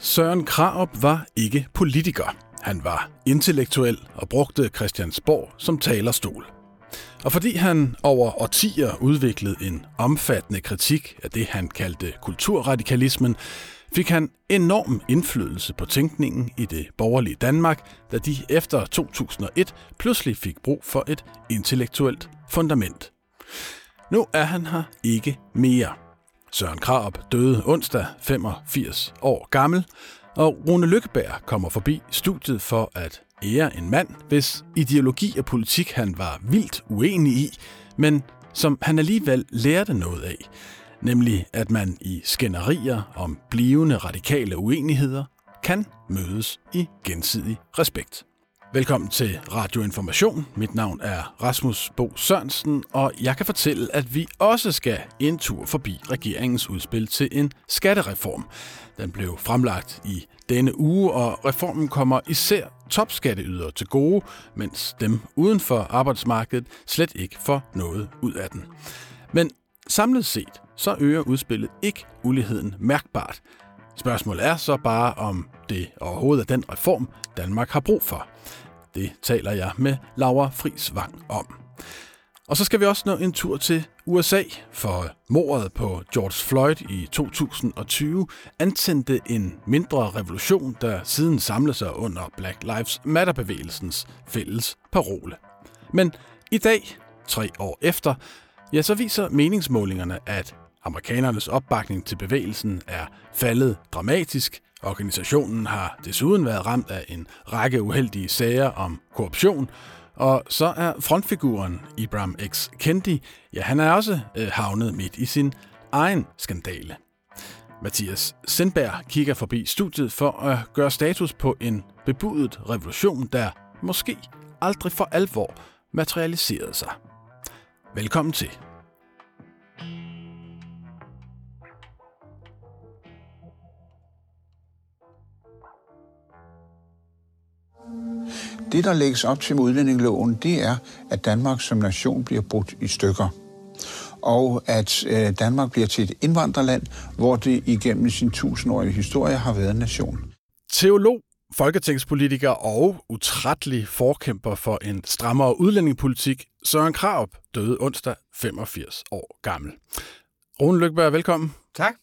Søren Kraup var ikke politiker. Han var intellektuel og brugte Christiansborg som talerstol. Og fordi han over årtier udviklede en omfattende kritik af det, han kaldte kulturradikalismen, fik han enorm indflydelse på tænkningen i det borgerlige Danmark, da de efter 2001 pludselig fik brug for et intellektuelt fundament. Nu er han her ikke mere. Søren Krab døde onsdag 85 år gammel, og Rune Lykkeberg kommer forbi studiet for at ære en mand, hvis ideologi og politik han var vildt uenig i, men som han alligevel lærte noget af, nemlig at man i skænderier om blivende radikale uenigheder kan mødes i gensidig respekt. Velkommen til Radio Information. Mit navn er Rasmus Bo Sørensen, og jeg kan fortælle, at vi også skal en tur forbi regeringens udspil til en skattereform. Den blev fremlagt i denne uge, og reformen kommer især topskatteydere til gode, mens dem uden for arbejdsmarkedet slet ikke får noget ud af den. Men samlet set, så øger udspillet ikke uligheden mærkbart. Spørgsmålet er så bare, om det overhovedet er den reform, Danmark har brug for. Det taler jeg med Laura Frisvang om. Og så skal vi også nå en tur til USA, for mordet på George Floyd i 2020 antændte en mindre revolution, der siden samlede sig under Black Lives Matter-bevægelsens fælles parole. Men i dag, tre år efter, ja, så viser meningsmålingerne, at amerikanernes opbakning til bevægelsen er faldet dramatisk, Organisationen har desuden været ramt af en række uheldige sager om korruption, og så er frontfiguren Ibram X. Kendi, ja, han er også øh, havnet midt i sin egen skandale. Mathias Sindberg kigger forbi studiet for at gøre status på en bebudet revolution, der måske aldrig for alvor materialiserede sig. Velkommen til. Det, der lægges op til med udlændingeloven, det er, at Danmark som nation bliver brudt i stykker. Og at øh, Danmark bliver til et indvandrerland, hvor det igennem sin tusindårige historie har været en nation. Teolog, folketingspolitiker og utrættelig forkæmper for en strammere udlændingepolitik, Søren Kraup døde onsdag 85 år gammel. Rune Lykberg, velkommen. Tak.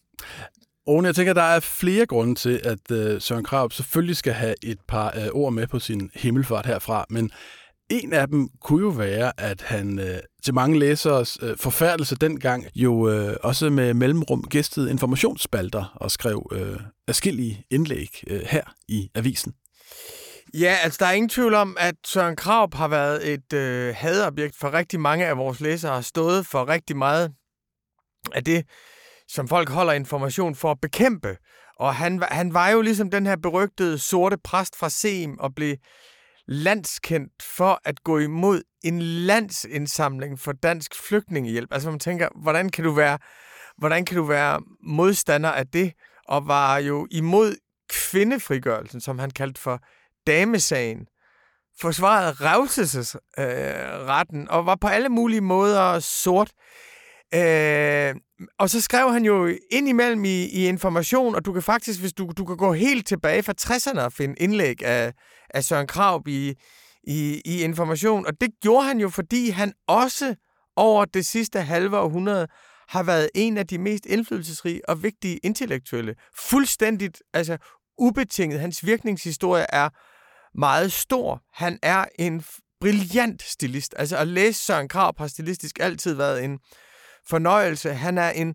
Rune, jeg tænker, der er flere grunde til, at øh, Søren Krab selvfølgelig skal have et par øh, ord med på sin himmelfart herfra, men en af dem kunne jo være, at han øh, til mange læseres uh, forfærdelse dengang jo også med mellemrum gæstede informationsspalter og skrev øh, afskillige indlæg øh, her i avisen. Ja, altså der er ingen tvivl om, at Søren Krab har været et øh, hadobjekt for rigtig mange af vores læsere, har stået for rigtig meget af det, som folk holder information for at bekæmpe. Og han, han var jo ligesom den her berygtede sorte præst fra Seem og blev landskendt for at gå imod en landsindsamling for dansk flygtningehjælp. Altså man tænker, hvordan kan du være, hvordan kan du være modstander af det? Og var jo imod kvindefrigørelsen, som han kaldte for damesagen. Forsvarede revselsesretten øh, og var på alle mulige måder sort. Øh, og så skrev han jo indimellem i, i information, og du kan faktisk, hvis du, du kan gå helt tilbage fra 60'erne og finde indlæg af, af Søren Krav i, i, i information. Og det gjorde han jo, fordi han også over det sidste halve århundrede har været en af de mest indflydelsesrige og vigtige intellektuelle. Fuldstændigt, altså ubetinget. Hans virkningshistorie er meget stor. Han er en brilliant stilist. Altså at læse Søren Krav har stilistisk altid været en, fornøjelse. Han er en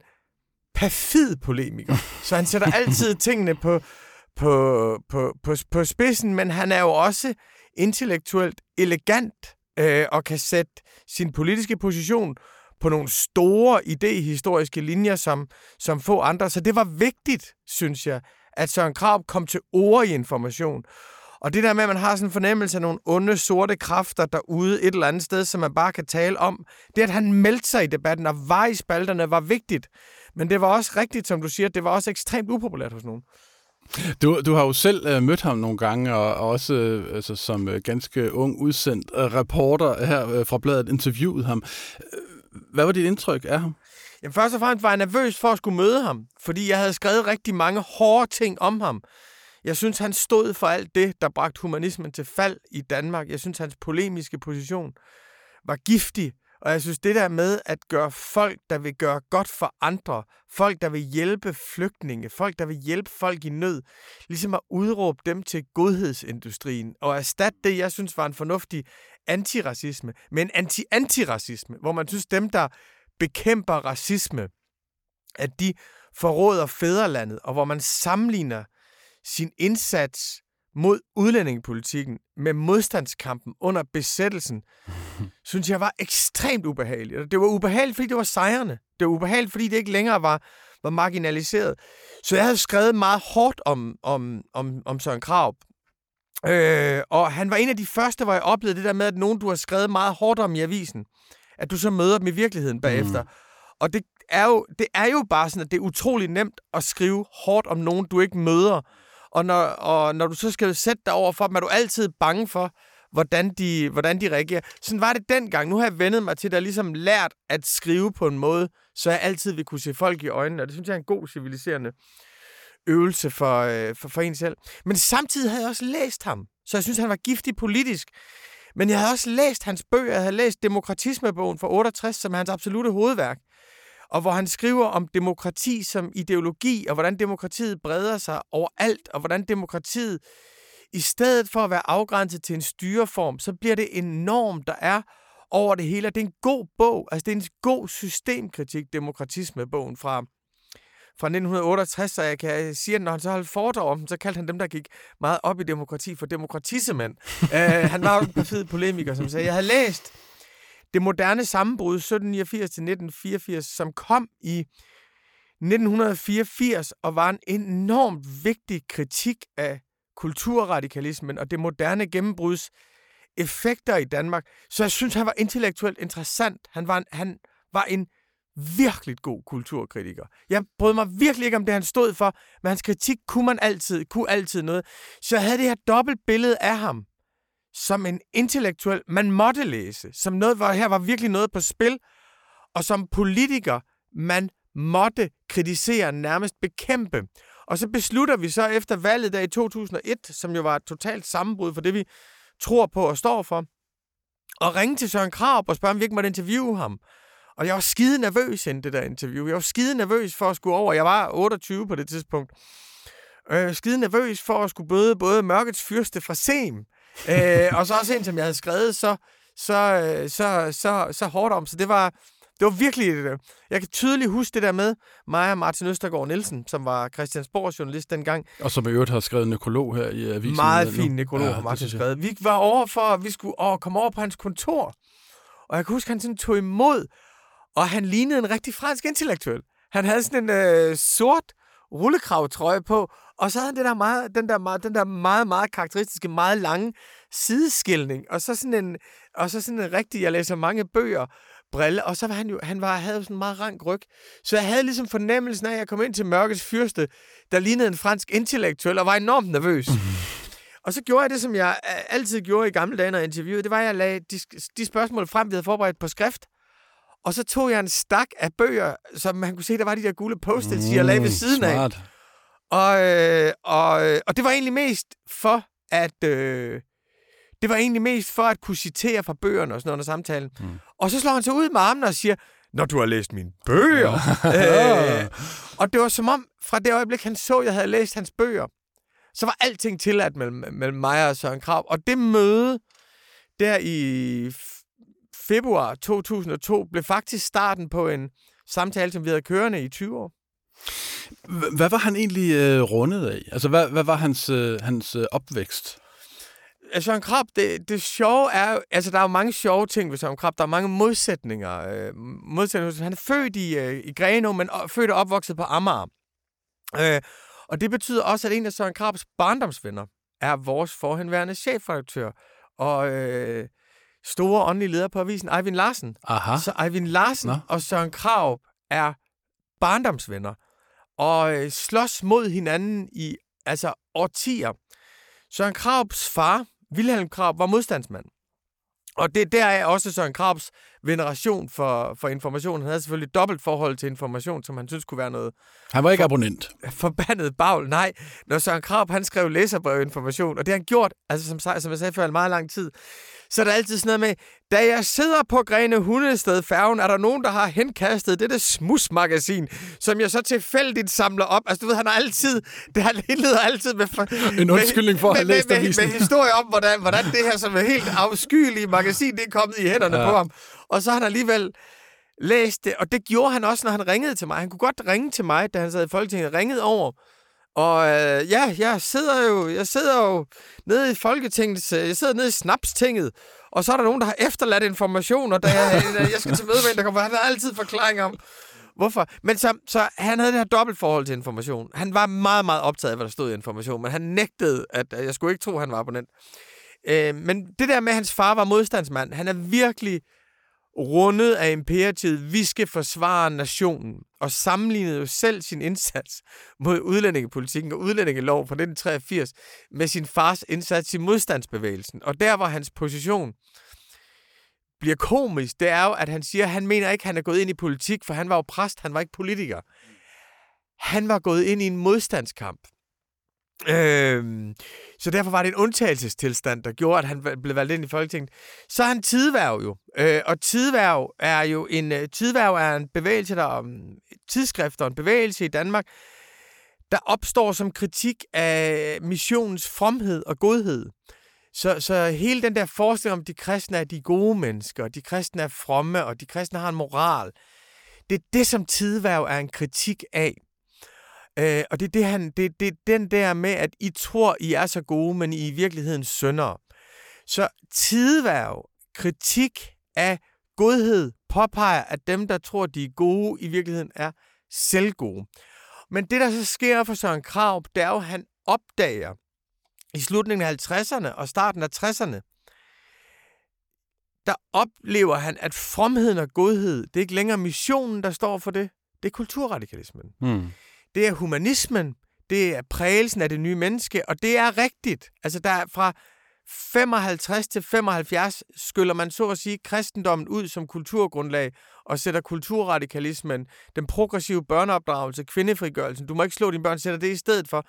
perfid polemiker, så han sætter altid tingene på, på, på, på, på spidsen, men han er jo også intellektuelt elegant øh, og kan sætte sin politiske position på nogle store idehistoriske linjer, som, som få andre. Så det var vigtigt, synes jeg, at Søren Krab kom til ord i information. Og det der med, at man har sådan en fornemmelse af nogle onde, sorte kræfter derude et eller andet sted, som man bare kan tale om, det at han meldte sig i debatten og var i spalterne, var vigtigt. Men det var også rigtigt, som du siger, det var også ekstremt upopulært hos nogen. Du, du har jo selv uh, mødt ham nogle gange, og, og også uh, altså, som uh, ganske ung udsendt uh, reporter her uh, fra bladet interviewet ham. Hvad var dit indtryk af ham? Jamen, først og fremmest var jeg nervøs for at skulle møde ham, fordi jeg havde skrevet rigtig mange hårde ting om ham. Jeg synes, han stod for alt det, der bragte humanismen til fald i Danmark. Jeg synes, hans polemiske position var giftig, og jeg synes, det der med at gøre folk, der vil gøre godt for andre, folk, der vil hjælpe flygtninge, folk, der vil hjælpe folk i nød, ligesom at udråbe dem til godhedsindustrien, og erstatte det, jeg synes var en fornuftig antiracisme, med en anti-antiracisme, hvor man synes, dem, der bekæmper racisme, at de forråder fædrelandet, og hvor man sammenligner sin indsats mod udlændingepolitikken med modstandskampen under besættelsen, synes jeg var ekstremt ubehageligt. Det var ubehageligt, fordi det var sejrende. Det var ubehageligt, fordi det ikke længere var, var marginaliseret. Så jeg havde skrevet meget hårdt om, om, om, om Søren Krav. Øh, og han var en af de første, hvor jeg oplevede det der med, at nogen, du har skrevet meget hårdt om i avisen, at du så møder dem i virkeligheden bagefter. Mm. Og det er, jo, det er jo bare sådan, at det er utrolig nemt at skrive hårdt om nogen, du ikke møder. Og når, og når du så skal sætte dig over for dem, er du altid bange for, hvordan de, hvordan de reagerer. Sådan var det dengang. Nu har jeg vendet mig til, at jeg ligesom lært at skrive på en måde, så jeg altid vil kunne se folk i øjnene. Og det synes jeg er en god civiliserende øvelse for, øh, for, for en selv. Men samtidig havde jeg også læst ham, så jeg synes, han var giftig politisk. Men jeg havde også læst hans bøger. Jeg havde læst Demokratismebogen fra 68, som er hans absolute hovedværk og hvor han skriver om demokrati som ideologi, og hvordan demokratiet breder sig overalt, og hvordan demokratiet, i stedet for at være afgrænset til en styreform, så bliver det en norm, der er over det hele. Det er en god bog, altså det er en god systemkritik, demokratisme-bogen fra, fra 1968, så jeg kan sige, at når han så holdt foredrag om den, så kaldte han dem, der gik meget op i demokrati, for demokratissemænd. uh, han var jo en fed polemiker, som sagde, jeg havde læst det moderne sammenbrud 1789-1984, som kom i 1984 og var en enormt vigtig kritik af kulturradikalismen og det moderne gennembruds effekter i Danmark. Så jeg synes, han var intellektuelt interessant. Han var en, han var en virkelig god kulturkritiker. Jeg brød mig virkelig ikke om det, han stod for, men hans kritik kunne man altid, kunne altid noget. Så jeg havde det her dobbelt billede af ham som en intellektuel, man måtte læse, som noget, hvor her var virkelig noget på spil, og som politiker, man måtte kritisere, nærmest bekæmpe. Og så beslutter vi så efter valget der i 2001, som jo var et totalt sammenbrud for det, vi tror på og står for, og ringe til Søren Krab og spørge, om vi ikke måtte interviewe ham. Og jeg var skide nervøs inden det der interview. Jeg var skide nervøs for at skulle over. Jeg var 28 på det tidspunkt. Øh, skide nervøs for at skulle bøde både mørkets fyrste fra Sem, øh, og så også en, som jeg havde skrevet så, så, øh, så, så, så hårdt om. Så det var, det var virkelig... Øh, jeg kan tydeligt huske det der med mig og Martin Østergaard Nielsen, som var Christiansborgs journalist dengang. Og som i øvrigt har skrevet nekrolog her i avisen. Meget fin nekrolog ja, har Martin skrevet. Vi var over for, at vi skulle åh, komme over på hans kontor. Og jeg kan huske, at han sådan tog imod, og han lignede en rigtig fransk intellektuel. Han havde sådan en øh, sort rullekravtrøje på, og så havde han det der meget, den, der meget, den der meget, meget karakteristiske, meget lange sideskilning, og så sådan en, og så sådan en rigtig, jeg læser mange bøger, brille, og så var han jo, han var, havde sådan en meget rank ryg. Så jeg havde ligesom fornemmelsen af, at jeg kom ind til mørkets fyrste, der lignede en fransk intellektuel, og var enormt nervøs. og så gjorde jeg det, som jeg altid gjorde i gamle dage, når jeg interviewede. Det var, at jeg lagde de, de spørgsmål frem, vi havde forberedt på skrift. Og så tog jeg en stak af bøger, som man kunne se, der var de der gule post mm, jeg lagde ved siden smart. af. Og, øh, og, øh, og det var egentlig mest for, at... Øh, det var egentlig mest for at kunne citere fra bøgerne og sådan noget under samtalen. Mm. Og så slår han sig ud med armene og siger, når du har læst mine bøger. øh, og det var som om, fra det øjeblik, han så, at jeg havde læst hans bøger, så var alting tilladt mellem, mellem mig og Søren Krav. Og det møde der i februar 2002 blev faktisk starten på en samtale, som vi havde kørende i 20 år. Hvad var han egentlig øh, rundet af? Altså, hvad, hvad var hans, øh, hans øh, opvækst? Søren Krab, det, det sjove er altså der er jo mange sjove ting ved Søren Krab. Der er mange modsætninger. Øh, modsætninger. Han er født i, øh, i Grenaa, men født og opvokset på Amager. Øh, og det betyder også, at en af Søren Krabs barndomsvenner er vores forhenværende chefredaktør og øh, store åndelige leder på avisen, Eivind Larsen. Aha. Så Eivind Larsen Nå. og Søren Krab er barndomsvenner og øh, slås mod hinanden i altså årtier. Søren Krabs far, Wilhelm Krab, var modstandsmand. Og det der er også Søren Krabs veneration for, for information. Han havde selvfølgelig et dobbelt forhold til information, som han synes kunne være noget Han var ikke abonnent. forbandet bagl. Nej, når Søren Krab, han skrev læserbrev information, og det har han gjort, altså som, som jeg sagde før, i meget lang tid, så er der altid sådan noget med, da jeg sidder på Grene Hundested færgen, er der nogen, der har henkastet dette smusmagasin, som jeg så tilfældigt samler op. Altså du ved, han har altid, det han indleder altid med... For, En undskyldning for at have med, læst med, med, avisen. med historie om, hvordan, hvordan det her som er helt afskyelige magasin, det er kommet i hænderne ja. på ham. Og så har han alligevel læst det, og det gjorde han også, når han ringede til mig. Han kunne godt ringe til mig, da han sad i Folketinget, ringede over. Og øh, ja, jeg sidder jo, jeg sidder jo nede i Folketinget, øh, jeg sidder nede i Snapstinget, og så er der nogen, der har efterladt informationer, da jeg, øh, jeg skal til møde med en, der kommer. Han har altid forklaring om, hvorfor. Men så, så han havde det her dobbelt forhold til information. Han var meget, meget optaget af, hvad der stod i information, men han nægtede, at at jeg skulle ikke tro, at han var abonnent. Øh, men det der med, at hans far var modstandsmand, han er virkelig rundet af imperativet, vi skal forsvare nationen, og sammenlignede jo selv sin indsats mod udlændingepolitikken og udlændingelov fra 1983 med sin fars indsats i modstandsbevægelsen. Og der var hans position bliver komisk, det er jo, at han siger, at han mener ikke, at han er gået ind i politik, for han var jo præst, han var ikke politiker. Han var gået ind i en modstandskamp. Øhm, så derfor var det en undtagelsestilstand, der gjorde, at han blev valgt ind i Folketinget. Så er han tidværv jo. Øh, og tidværv er jo en, øh, tidværv er en bevægelse, der um, om tidsskrifter, en bevægelse i Danmark, der opstår som kritik af missionens fromhed og godhed. Så, så hele den der forestilling om, at de kristne er de gode mennesker, og de kristne er fromme, og de kristne har en moral, det er det, som tidværv er en kritik af. Øh, og det er, det, han, det, det den der med, at I tror, I er så gode, men I er i virkeligheden syndere. Så tidværv, kritik af godhed, påpeger, at dem, der tror, de er gode, i virkeligheden er selvgode. Men det, der så sker for Søren Krav, det er jo, at han opdager i slutningen af 50'erne og starten af 60'erne, der oplever han, at fromheden og godhed, det er ikke længere missionen, der står for det. Det er kulturradikalismen. Mm. Det er humanismen. Det er prægelsen af det nye menneske. Og det er rigtigt. Altså, der er fra 55 til 75 skyller man så at sige kristendommen ud som kulturgrundlag og sætter kulturradikalismen, den progressive børneopdragelse, kvindefrigørelsen, du må ikke slå dine børn, sætter det i stedet for.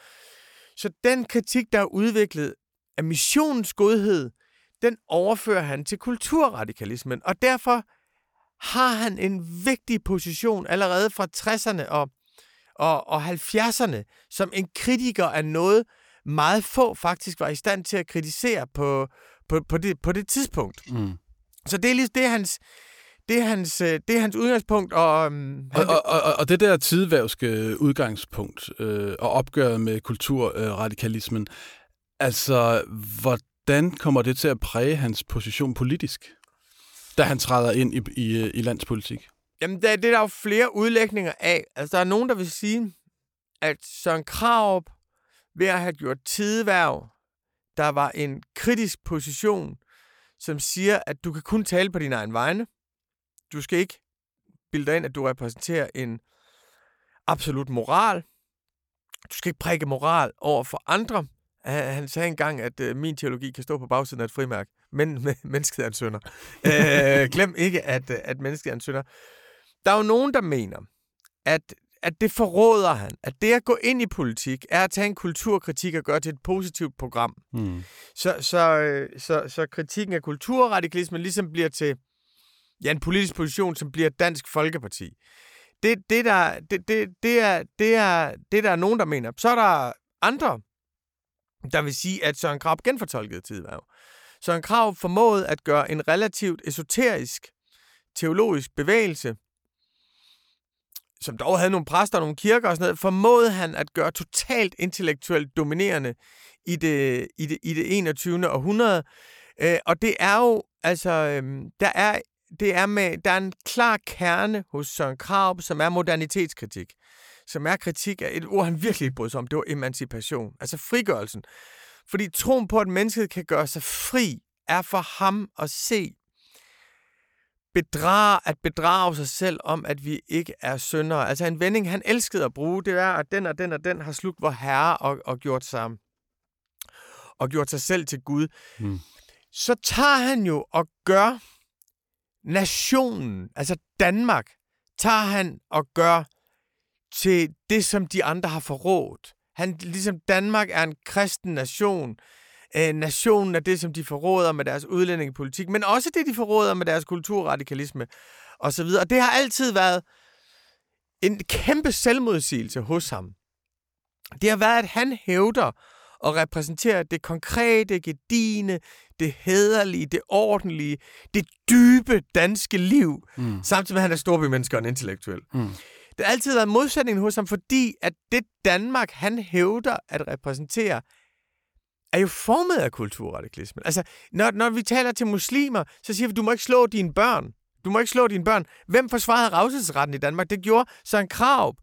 Så den kritik, der er udviklet af missionens godhed, den overfører han til kulturradikalismen. Og derfor har han en vigtig position allerede fra 60'erne og, og, og 70'erne som en kritiker af noget, meget få faktisk var i stand til at kritisere på, på, på, det, på det tidspunkt. Mm. Så det er lige det er hans, det er hans, øh, det er hans udgangspunkt. Og, um, Og, og, og, og det der tidvævske udgangspunkt øh, og opgøret med kulturradikalismen, altså hvordan kommer det til at præge hans position politisk, da han træder ind i, i, i landspolitik? Jamen, det, det er der jo flere udlægninger af. Altså, der er nogen, der vil sige, at Søren Kraup ved at have gjort tideværv, der var en kritisk position, som siger, at du kan kun tale på din egen vegne. Du skal ikke bilde dig ind, at du repræsenterer en absolut moral. Du skal ikke prikke moral over for andre. Han sagde engang, at øh, min teologi kan stå på bagsiden af et frimærk, men mennesket er en sønder. øh, glem ikke, at, øh, at mennesket er en sønder. Der er jo nogen, der mener, at, at det forråder han. At det at gå ind i politik er at tage en kulturkritik og gøre til et positivt program. Mm. Så, så, øh, så, så kritikken af kulturradikalismen ligesom bliver til ja, en politisk position, som bliver Dansk Folkeparti. Det, det, der, det, det, det, er, det, er, det der er nogen, der mener. Så er der andre, der vil sige, at Søren Krab genfortolkede tidværv. Søren Krab formåede at gøre en relativt esoterisk teologisk bevægelse, som dog havde nogle præster og nogle kirker og sådan noget, formåede han at gøre totalt intellektuelt dominerende i det, i det, i det 21. århundrede. Øh, og det er jo, altså, øh, der er, det er med, der er en klar kerne hos Søren Kraup, som er modernitetskritik. Som er kritik af et ord, han virkelig brød sig om, det var emancipation. Altså frigørelsen. Fordi troen på, at mennesket kan gøre sig fri, er for ham at se bedrage, at bedrage sig selv om, at vi ikke er syndere. Altså en vending, han elskede at bruge, det er, at den og den og den har slugt vor herre og, og gjort sig og gjort sig selv til Gud. Mm. Så tager han jo og gør nationen, altså Danmark, tager han og gør til det, som de andre har forrådt. Han, ligesom Danmark er en kristen nation, øh, nationen er det, som de forråder med deres udlændingepolitik, men også det, de forråder med deres kulturradikalisme osv. Og det har altid været en kæmpe selvmodsigelse hos ham. Det har været, at han hævder og repræsenterer det konkrete, gedine, det hederlige, det ordentlige, det dybe danske liv, mm. samtidig med, at han er storbymenneske og en intellektuel. Mm. Det har altid været modsætningen hos ham, fordi at det Danmark, han hævder at repræsentere, er jo formet af kulturradikalismen. Altså, når, når vi taler til muslimer, så siger vi, du må ikke slå dine børn. Du må ikke slå dine børn. Hvem forsvarede revselsesretten i Danmark? Det gjorde Søren Krav.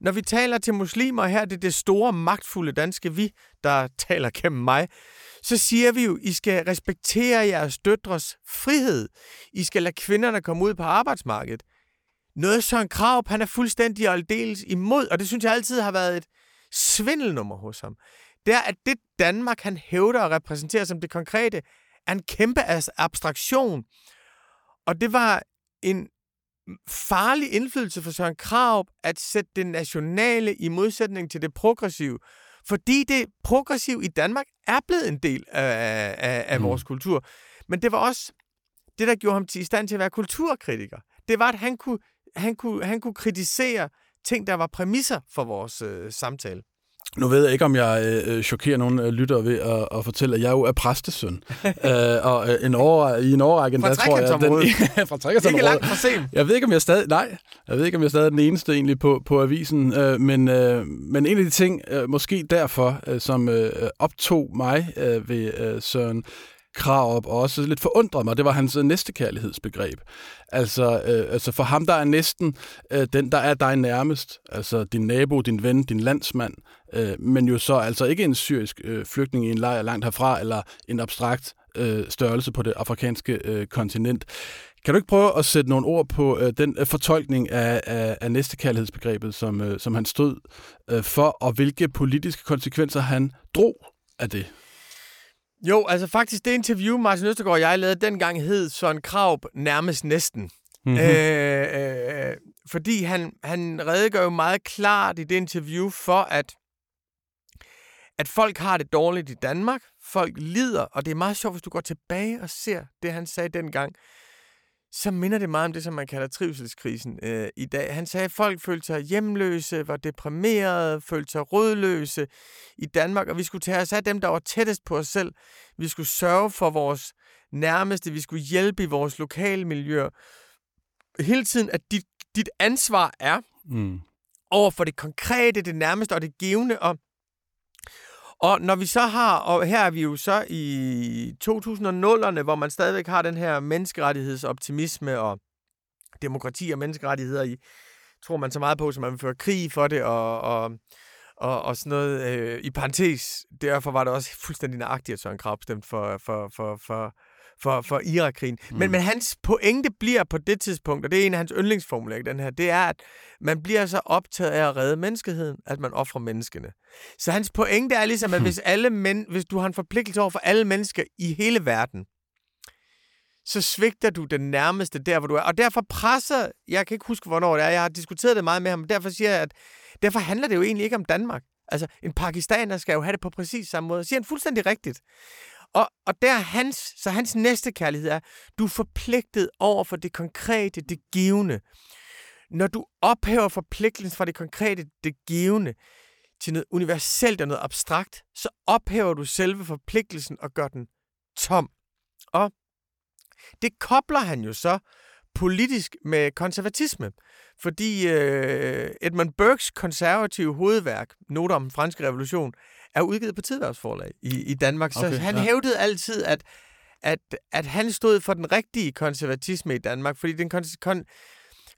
Når vi taler til muslimer her, det er det store, magtfulde danske vi, der taler gennem mig, så siger vi jo, I skal respektere jeres døtres frihed. I skal lade kvinderne komme ud på arbejdsmarkedet. Noget Søren Krav, han er fuldstændig aldeles imod, og det synes jeg altid har været et svindelnummer hos ham. Det er, at det Danmark, han hævder at repræsentere som det konkrete, er en kæmpe abstraktion. Og det var en farlig indflydelse for Søren Krav at sætte det nationale i modsætning til det progressive. Fordi det progressive i Danmark er blevet en del af, af, af mm. vores kultur. Men det var også det, der gjorde ham til i stand til at være kulturkritiker. Det var, at han kunne, han kunne, han kunne kritisere ting, der var præmisser for vores øh, samtale. Nu ved jeg ikke, om jeg øh, øh chokerer nogle øh, lyttere ved at, at fortælle, at jeg jo er præstesøn. øh, og øh, en år, i en årrække, der tror jeg... Den, fra Ikke langt fra sen. Jeg ved ikke, om jeg stadig... Nej, jeg ved ikke, om jeg stadig er den eneste egentlig på, på avisen. Øh, men, øh, men en af de ting, øh, måske derfor, øh, som øh, optog mig øh, ved øh, Søren krav op, og også lidt forundret mig, det var hans næstekærlighedsbegreb. Altså, øh, altså for ham, der er næsten øh, den, der er dig nærmest, altså din nabo, din ven, din landsmand, øh, men jo så altså ikke en syrisk øh, flygtning i en lejr langt herfra, eller en abstrakt øh, størrelse på det afrikanske øh, kontinent. Kan du ikke prøve at sætte nogle ord på øh, den øh, fortolkning af, af, af næstekærlighedsbegrebet, som, øh, som han stod øh, for, og hvilke politiske konsekvenser han drog af det? Jo, altså faktisk det interview, Martin Østergaard og jeg lavede dengang, hed Søren Kraup nærmest næsten. Mm-hmm. Øh, øh, fordi han, han redegør jo meget klart i det interview for, at, at folk har det dårligt i Danmark. Folk lider, og det er meget sjovt, hvis du går tilbage og ser det, han sagde dengang så minder det meget om det, som man kalder trivselskrisen øh, i dag. Han sagde, at folk følte sig hjemløse, var deprimerede, følte sig rødløse i Danmark, og vi skulle tage os af dem, der var tættest på os selv. Vi skulle sørge for vores nærmeste, vi skulle hjælpe i vores lokale miljø. Hele tiden, at dit, dit ansvar er mm. over for det konkrete, det nærmeste og det givende, og og når vi så har, og her er vi jo så i 2000'erne, hvor man stadigvæk har den her menneskerettighedsoptimisme og demokrati og menneskerettigheder i, tror man så meget på, så man vil føre krig for det, og, og, og, og sådan noget. Øh, I parentes, derfor var det også fuldstændig nøjagtigt, at Søren Krab stemte for, for, for, for, for, for Irak-krigen. Mm. Men, men hans pointe bliver på det tidspunkt, og det er en af hans yndlingsformuleringer, den her, det er, at man bliver så optaget af at redde menneskeheden, at man offrer menneskene. Så hans pointe er ligesom, at hvis, alle men, hvis du har en forpligtelse over for alle mennesker i hele verden, så svigter du den nærmeste der, hvor du er. Og derfor presser, jeg kan ikke huske, hvornår det er, jeg har diskuteret det meget med ham, derfor siger jeg, at derfor handler det jo egentlig ikke om Danmark. Altså, en pakistaner skal jo have det på præcis samme måde. siger han fuldstændig rigtigt. Og, og der er hans, så hans næste kærlighed er, du er forpligtet over for det konkrete, det givende. Når du ophæver forpligtelsen fra det konkrete, det givende, til noget universelt og noget abstrakt, så ophæver du selve forpligtelsen og gør den tom. Og det kobler han jo så politisk med konservatisme. Fordi øh, Edmund Burkes konservative hovedværk, Noter om den franske revolution, er udgivet på Tidværksforlag i, i Danmark. Okay, så han ja. hævdede altid, at, at, at han stod for den rigtige konservatisme i Danmark, fordi den kon, kon,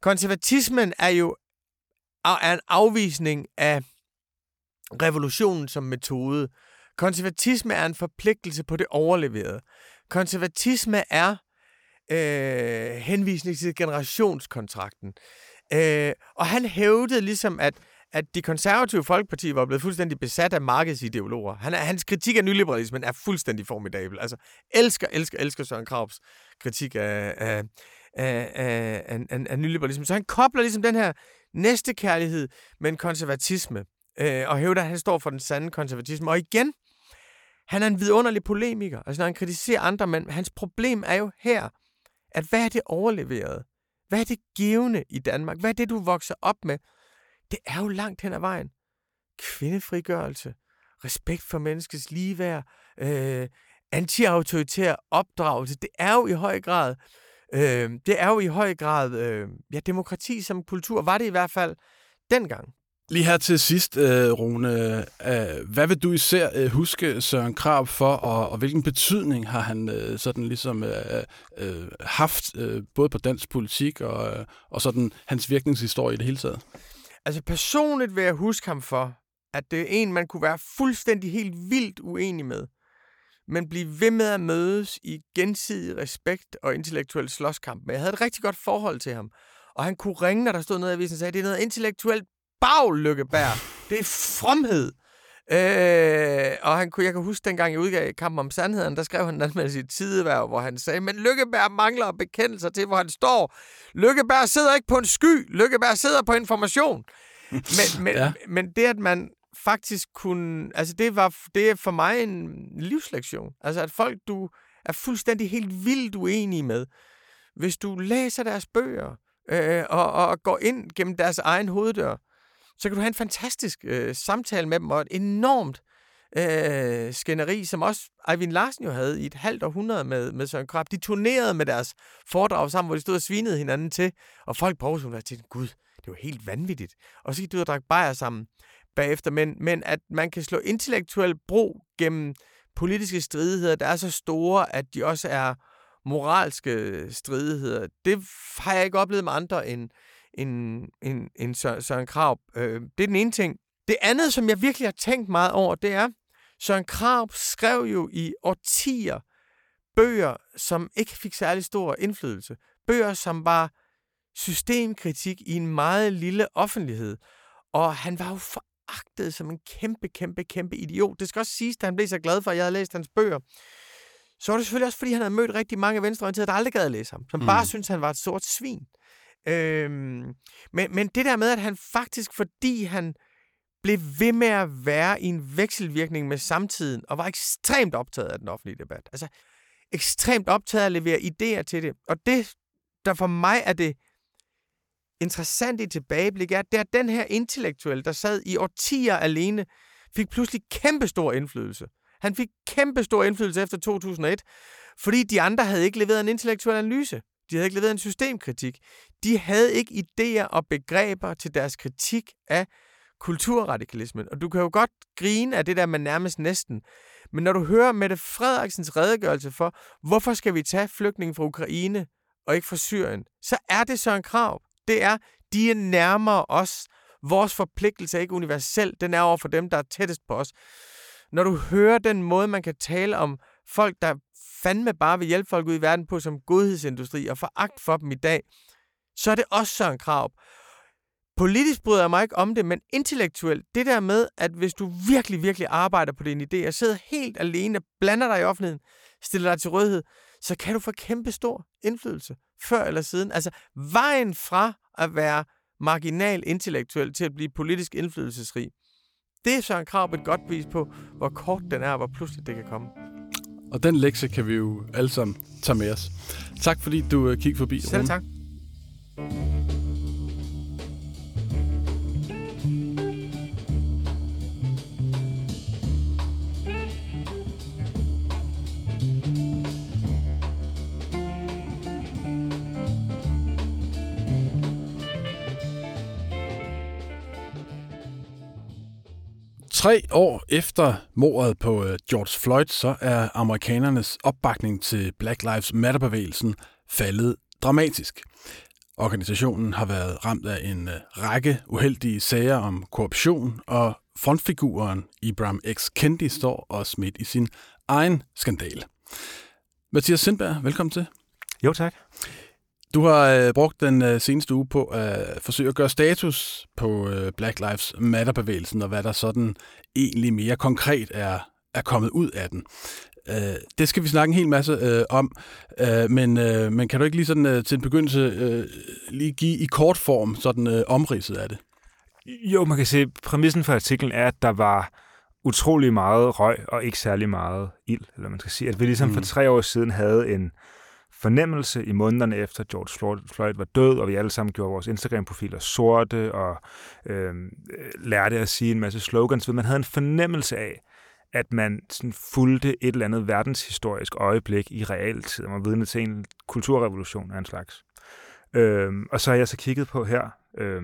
konservatismen er jo er en afvisning af revolutionen som metode. Konservatisme er en forpligtelse på det overleverede. Konservatisme er øh, henvisning til generationskontrakten. Øh, og han hævdede ligesom, at at de konservative folkeparti var blevet fuldstændig besat af markedsideologer. Han er, hans kritik af nyliberalismen er fuldstændig formidabel. Altså, elsker, elsker, elsker Søren Kraups kritik af, af, af, af, af, af nyliberalisme. Så han kobler ligesom den her næstekærlighed med en konservatisme, øh, og hævder, at han står for den sande konservatisme. Og igen, han er en vidunderlig polemiker. Altså, når han kritiserer andre, men hans problem er jo her, at hvad er det overleveret? Hvad er det givende i Danmark? Hvad er det, du vokser op med? Det er jo langt hen ad vejen. Kvindefrigørelse, respekt for menneskets ligeværd, øh, anti-autoritær opdragelse. Det er jo i høj grad, øh, det er jo i høj grad, øh, ja, demokrati som kultur var det i hvert fald dengang. Lige her til sidst, øh, Rune, øh, hvad vil du især øh, huske Søren Krab for, og, og hvilken betydning har han sådan ligesom haft, både på dansk politik og, og sådan hans virkningshistorie i det hele taget? Altså personligt vil jeg huske ham for, at det er en, man kunne være fuldstændig helt vildt uenig med, men blive ved med at mødes i gensidig respekt og intellektuel slåskamp. Men jeg havde et rigtig godt forhold til ham. Og han kunne ringe, når der stod noget i avisen og sagde, det er noget intellektuelt baglykkebær. Det er fromhed. Øh, og han kunne, jeg kan huske, dengang jeg udgav Kampen om Sandheden, der skrev han med sit tideværv, hvor han sagde, men Lykkebær mangler bekendelser til, hvor han står. Lykkebær sidder ikke på en sky. Lykkebær sidder på information. Men, men, ja. men det, at man faktisk kunne... Altså, det, var, det er for mig en livslektion. Altså, at folk, du er fuldstændig helt vildt uenige med, hvis du læser deres bøger øh, og, og går ind gennem deres egen hoveddør, så kan du have en fantastisk øh, samtale med dem, og et enormt øh, skænderi, som også Eivind Larsen jo havde i et halvt århundrede med, med Søren Krab. De turnerede med deres foredrag sammen, hvor de stod og svinede hinanden til, og folk på Aarhus Universitet til, gud, det var helt vanvittigt. Og så gik de ud og drak bajer sammen bagefter, men, men at man kan slå intellektuel bro gennem politiske stridigheder, der er så store, at de også er moralske øh, stridigheder, det har jeg ikke oplevet med andre end, end, end, end Søren Krab. Øh, det er den ene ting. Det andet, som jeg virkelig har tænkt meget over, det er, Søren Krab skrev jo i årtier bøger, som ikke fik særlig stor indflydelse. Bøger, som var systemkritik i en meget lille offentlighed. Og han var jo foragtet som en kæmpe, kæmpe, kæmpe idiot. Det skal også siges, at han blev så glad for, at jeg havde læst hans bøger. Så var det selvfølgelig også, fordi han havde mødt rigtig mange venstreorienterede, der aldrig gad at læse ham. Som mm. bare syntes, han var et sort svin. Øhm, men, men det der med, at han faktisk, fordi han blev ved med at være i en vekselvirkning med samtiden, og var ekstremt optaget af den offentlige debat. Altså, ekstremt optaget af at levere idéer til det. Og det, der for mig er det interessante i tilbageblik, er, at det er den her intellektuelle, der sad i årtier alene, fik pludselig kæmpestor indflydelse. Han fik kæmpestor indflydelse efter 2001, fordi de andre havde ikke leveret en intellektuel analyse. De havde ikke leveret en systemkritik. De havde ikke idéer og begreber til deres kritik af kulturradikalismen. Og du kan jo godt grine af det der med nærmest næsten. Men når du hører Mette Frederiksens redegørelse for, hvorfor skal vi tage flygtninge fra Ukraine og ikke fra Syrien, så er det så en krav. Det er, de er nærmere os. Vores forpligtelse er ikke universel, den er over for dem, der er tættest på os. Når du hører den måde, man kan tale om folk, der fandme bare vil hjælpe folk ud i verden på som godhedsindustri og foragt for dem i dag, så er det også Søren krav. Politisk bryder jeg mig ikke om det, men intellektuelt, det der med, at hvis du virkelig, virkelig arbejder på din idé og sidder helt alene, blander dig i offentligheden, stiller dig til rødhed, så kan du få kæmpe stor indflydelse, før eller siden. Altså, vejen fra at være marginal intellektuel til at blive politisk indflydelsesrig, det er Søren Krab et godt bevis på, hvor kort den er, og hvor pludselig det kan komme. Og den lektie kan vi jo alle sammen tage med os. Tak fordi du uh, kiggede forbi. Selv tak. Tre år efter mordet på øh, George Floyd, så er amerikanernes opbakning til Black Lives Matter-bevægelsen faldet dramatisk. Organisationen har været ramt af en øh, række uheldige sager om korruption, og frontfiguren Ibram X. Kendi står også midt i sin egen skandal. Mathias Sindberg, velkommen til. Jo, tak. Du har øh, brugt den øh, seneste uge på at forsøge at gøre status på øh, Black Lives Matter-bevægelsen, og hvad der sådan egentlig mere konkret er, er kommet ud af den. Øh, det skal vi snakke en hel masse øh, om, øh, men, øh, men kan du ikke lige sådan øh, til en begyndelse øh, lige give i kort form sådan øh, omridset af det? Jo, man kan se, præmissen for artiklen er, at der var utrolig meget røg og ikke særlig meget ild, eller man skal sige, at vi ligesom mm. for tre år siden havde en fornemmelse i månederne efter George Floyd var død, og vi alle sammen gjorde vores Instagram-profiler sorte og øhm, øh, lærte at sige en masse slogans. Man havde en fornemmelse af, at man sådan fulgte et eller andet verdenshistorisk øjeblik i realtid, og var vidne til en kulturrevolution af en slags. Øh, og så har jeg så kigget på her, øh,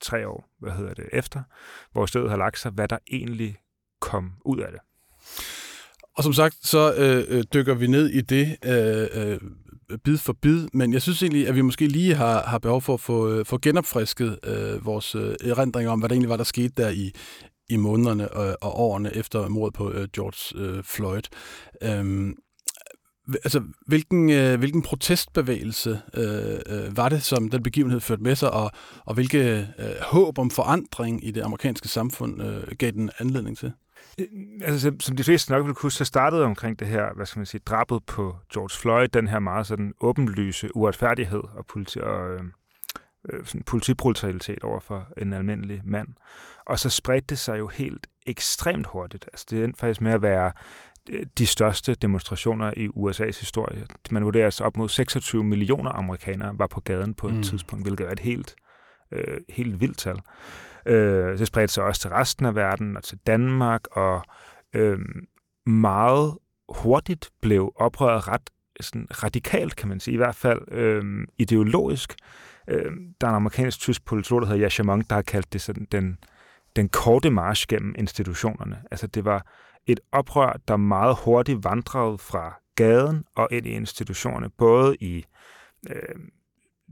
tre år, hvad hedder det, efter, hvor stedet har lagt sig, hvad der egentlig kom ud af det. Og som sagt, så øh, øh, dykker vi ned i det øh, øh, bid for bid, men jeg synes egentlig, at vi måske lige har, har behov for at få, øh, få genopfrisket øh, vores øh, erindring om, hvad der egentlig var, der skete der i, i månederne og, og årene efter mordet på øh, George øh, Floyd. Øhm, altså, hvilken, øh, hvilken protestbevægelse øh, øh, var det, som den begivenhed førte med sig, og, og hvilke øh, håb om forandring i det amerikanske samfund øh, gav den anledning til? Øh, altså, som de fleste nok vil kunne, så startede omkring det her, hvad skal man sige, drabet på George Floyd, den her meget sådan åbenlyse uretfærdighed og, politi og øh, øh, sådan politibrutalitet over for en almindelig mand. Og så spredte det sig jo helt ekstremt hurtigt. Altså, det endte faktisk med at være øh, de største demonstrationer i USA's historie. Man vurderer altså op mod 26 millioner amerikanere var på gaden på et mm. tidspunkt, hvilket er et helt, øh, helt vildt tal. Øh, det spredte sig også til resten af verden og til Danmark, og øh, meget hurtigt blev oprøret ret sådan radikalt, kan man sige, i hvert fald øh, ideologisk. Øh, der er en amerikansk-tysk politolog, der hedder Yasha Monk, der har kaldt det sådan den, den korte march gennem institutionerne. Altså det var et oprør, der meget hurtigt vandrede fra gaden og ind i institutionerne, både i øh,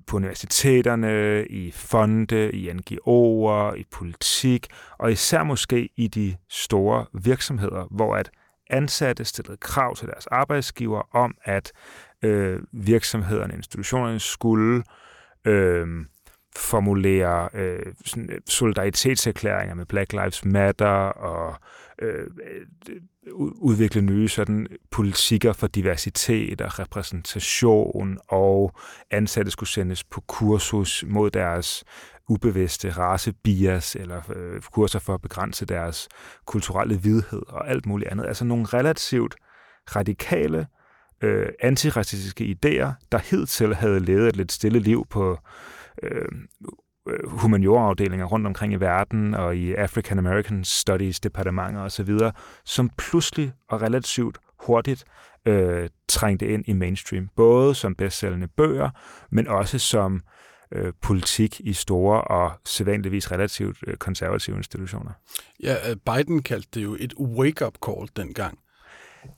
på universiteterne, i fonde, i NGO'er, i politik, og især måske i de store virksomheder, hvor at ansatte stillede krav til deres arbejdsgiver om, at øh, virksomhederne, institutionerne skulle øh, formulere øh, sådan, øh, solidaritetserklæringer med Black Lives Matter og øh, øh udvikle nye sådan, politikker for diversitet og repræsentation, og ansatte skulle sendes på kursus mod deres ubevidste racebias, eller øh, kurser for at begrænse deres kulturelle vidhed og alt muligt andet. Altså nogle relativt radikale øh, antiracistiske idéer, der hidtil havde levet et lidt stille liv på øh, humaniorafdelinger rundt omkring i verden og i African American Studies departementer osv., som pludselig og relativt hurtigt øh, trængte ind i mainstream, både som bestsellende bøger, men også som øh, politik i store og sædvanligvis relativt øh, konservative institutioner. Ja, øh, Biden kaldte det jo et wake-up call dengang.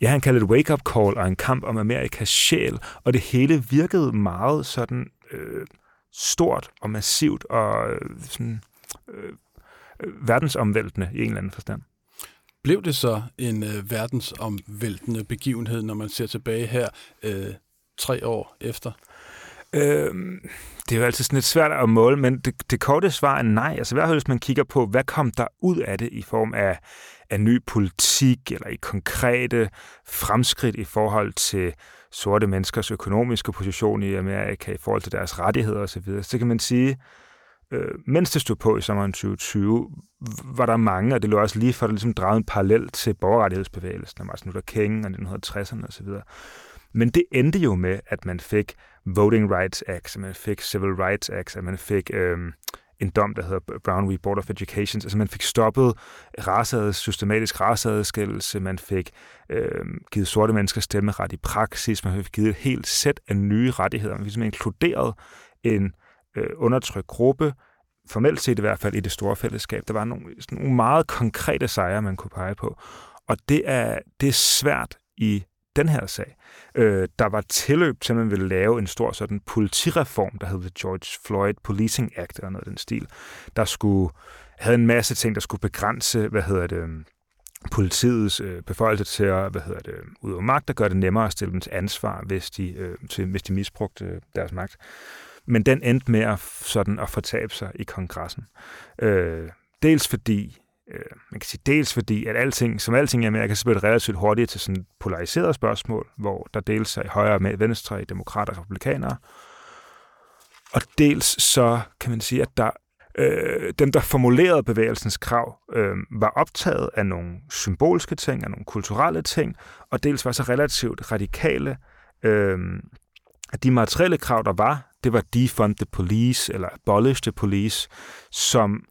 Ja, han kaldte det et wake-up call og en kamp om Amerikas sjæl, og det hele virkede meget sådan... Øh, stort og massivt og øh, sådan, øh, verdensomvæltende i en eller anden forstand. Blev det så en øh, verdensomvæltende begivenhed, når man ser tilbage her øh, tre år efter? Øhm, det er jo altid sådan lidt svært at måle, men det, det korte svar er nej. Altså i hvert fald, hvis man kigger på, hvad kom der ud af det i form af, af ny politik, eller i konkrete fremskridt i forhold til sorte menneskers økonomiske position i Amerika, i forhold til deres rettigheder osv., så kan man sige, øh, mens det stod på i sommeren 2020, var der mange, og det lå også lige for, ligesom at det ligesom drejede en parallel til borgerrettighedsbevægelsen af Martin Luther King og 1960'erne osv., men det endte jo med, at man fik Voting Rights Act, at man fik Civil Rights Act, at man fik øh, en dom, der hedder Brown v. Board of Education. Altså man fik stoppet rasades, systematisk raceadskillelse, man fik øh, givet sorte mennesker stemmeret i praksis, man fik givet et helt sæt af nye rettigheder. Man fik simpelthen inkluderet en øh, undertrykt gruppe, formelt set i hvert fald i det store fællesskab. Der var nogle, sådan nogle meget konkrete sejre, man kunne pege på. Og det er, det er svært i den her sag. Øh, der var tilløb til, at man ville lave en stor sådan politireform, der hed The George Floyd Policing Act, eller noget af den stil, der skulle havde en masse ting, der skulle begrænse, hvad hedder det, øhm, politiets øh, beføjelse til at hvad hedder det, øhm, udøve magt og gøre det nemmere at stille dem til ansvar, hvis de, øh, til, hvis de misbrugte øh, deres magt. Men den endte med at, sådan, at fortabe sig i kongressen. Øh, dels fordi Øh, man kan sige dels fordi, at alting, som alting i Amerika, så bliver det relativt hurtigt til sådan polariserede spørgsmål, hvor der deles sig i højre med venstre, i demokrater og republikanere. Og dels så kan man sige, at der øh, dem, der formulerede bevægelsens krav, øh, var optaget af nogle symbolske ting, af nogle kulturelle ting, og dels var så relativt radikale, øh, at de materielle krav, der var, det var defund the police, eller abolish the police, som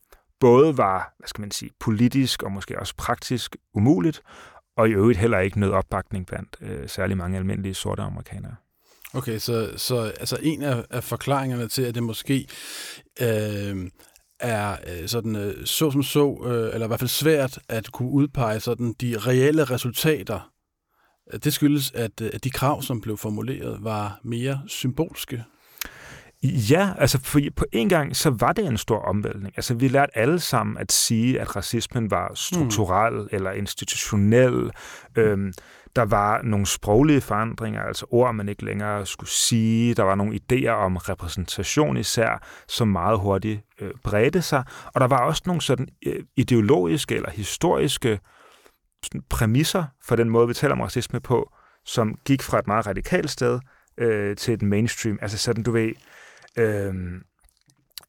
både var, hvad skal man sige, politisk og måske også praktisk umuligt, og i øvrigt heller ikke noget opbakning blandt øh, særlig mange almindelige sorte amerikanere. Okay, så, så altså en af, af forklaringerne til, at det måske øh, er øh, sådan øh, så som så, øh, eller i hvert fald svært at kunne udpege sådan de reelle resultater, øh, det skyldes, at, øh, at de krav, som blev formuleret, var mere symbolske. Ja, altså for, på en gang, så var det en stor omvæltning. Altså vi lærte alle sammen at sige, at racismen var strukturel mm. eller institutionel. Øhm, der var nogle sproglige forandringer, altså ord, man ikke længere skulle sige. Der var nogle idéer om repræsentation især, som meget hurtigt øh, bredte sig. Og der var også nogle sådan øh, ideologiske eller historiske sådan, præmisser for den måde, vi taler om racisme på, som gik fra et meget radikalt sted øh, til et mainstream. Altså sådan, du ved, øh,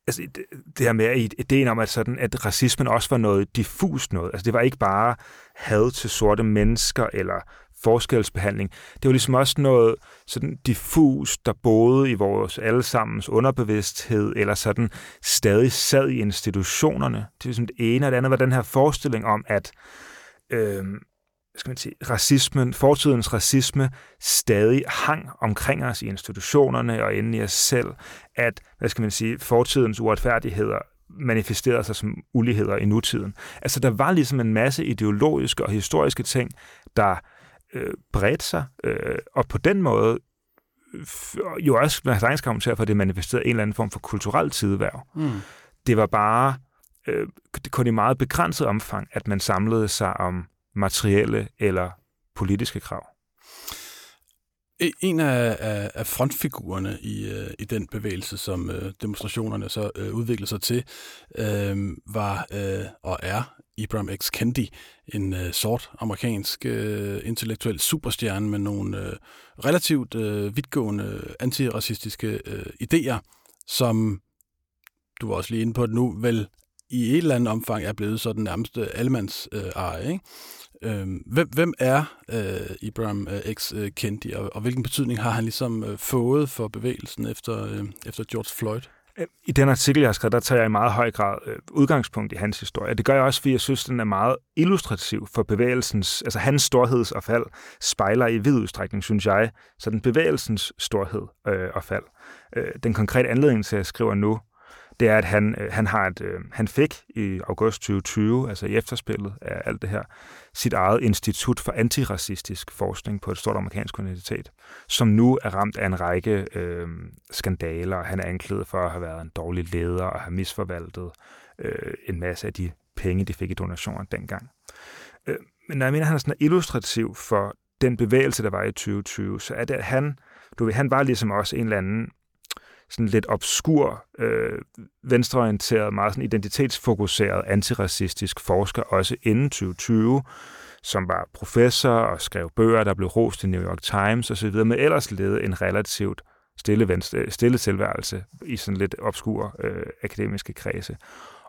altså, det, det her med ideen om, at, sådan, at racismen også var noget diffust noget. Altså det var ikke bare had til sorte mennesker eller forskelsbehandling. Det var ligesom også noget sådan diffus, der boede i vores allesammens underbevidsthed, eller sådan stadig sad i institutionerne. Det er ligesom det ene, og det andet var den her forestilling om, at øh, skal man sige, racismen, fortidens racisme, stadig hang omkring os i institutionerne og inde i os selv, at, hvad skal man sige, fortidens uretfærdigheder manifesterede sig som uligheder i nutiden. Altså, der var ligesom en masse ideologiske og historiske ting, der øh, bredte sig, øh, og på den måde jo også, man sagtens kan for, at det manifesterede en eller anden form for kulturel tideværv. Mm. Det var bare øh, kun i meget begrænset omfang, at man samlede sig om materielle eller politiske krav. E, en af, af, af frontfigurerne i, øh, i den bevægelse, som øh, demonstrationerne så øh, udviklede sig til, øh, var øh, og er Ibram X. Kendi, en øh, sort amerikansk øh, intellektuel superstjerne med nogle øh, relativt øh, vidtgående antiracistiske øh, idéer, som du var også lige inde på det nu, vel i et eller andet omfang er blevet så den nærmeste allemands øh, eje. Ikke? Øh, hvem, hvem er øh, Ibrahim øh, X. Øh, Kendi, og, og hvilken betydning har han ligesom øh, fået for bevægelsen efter, øh, efter George Floyd? Øh, I den artikel, jeg har skrevet, der tager jeg i meget høj grad øh, udgangspunkt i hans historie. Det gør jeg også, fordi jeg synes, den er meget illustrativ for bevægelsens, altså hans storheds og fald spejler i vid udstrækning, synes jeg, så den bevægelsens storhed øh, og fald. Øh, den konkrete anledning til, at jeg skriver nu, det er, at han, øh, han, har et, øh, han fik i august 2020, altså i efterspillet af alt det her, sit eget institut for antiracistisk forskning på et stort amerikansk universitet, som nu er ramt af en række øh, skandaler. Han er anklaget for at have været en dårlig leder og have misforvaltet øh, en masse af de penge, de fik i donationer dengang. Øh, men når jeg mener, at han er sådan illustrativ for den bevægelse, der var i 2020, så er det, at han, du ved, han var ligesom også en eller anden sådan lidt obskur, øh, venstreorienteret, meget sådan identitetsfokuseret antiracistisk forsker, også inden 2020, som var professor og skrev bøger, der blev rost i New York Times osv., men ellers levede en relativt stille, venstre, øh, stille tilværelse i sådan lidt obskur øh, akademiske kredse.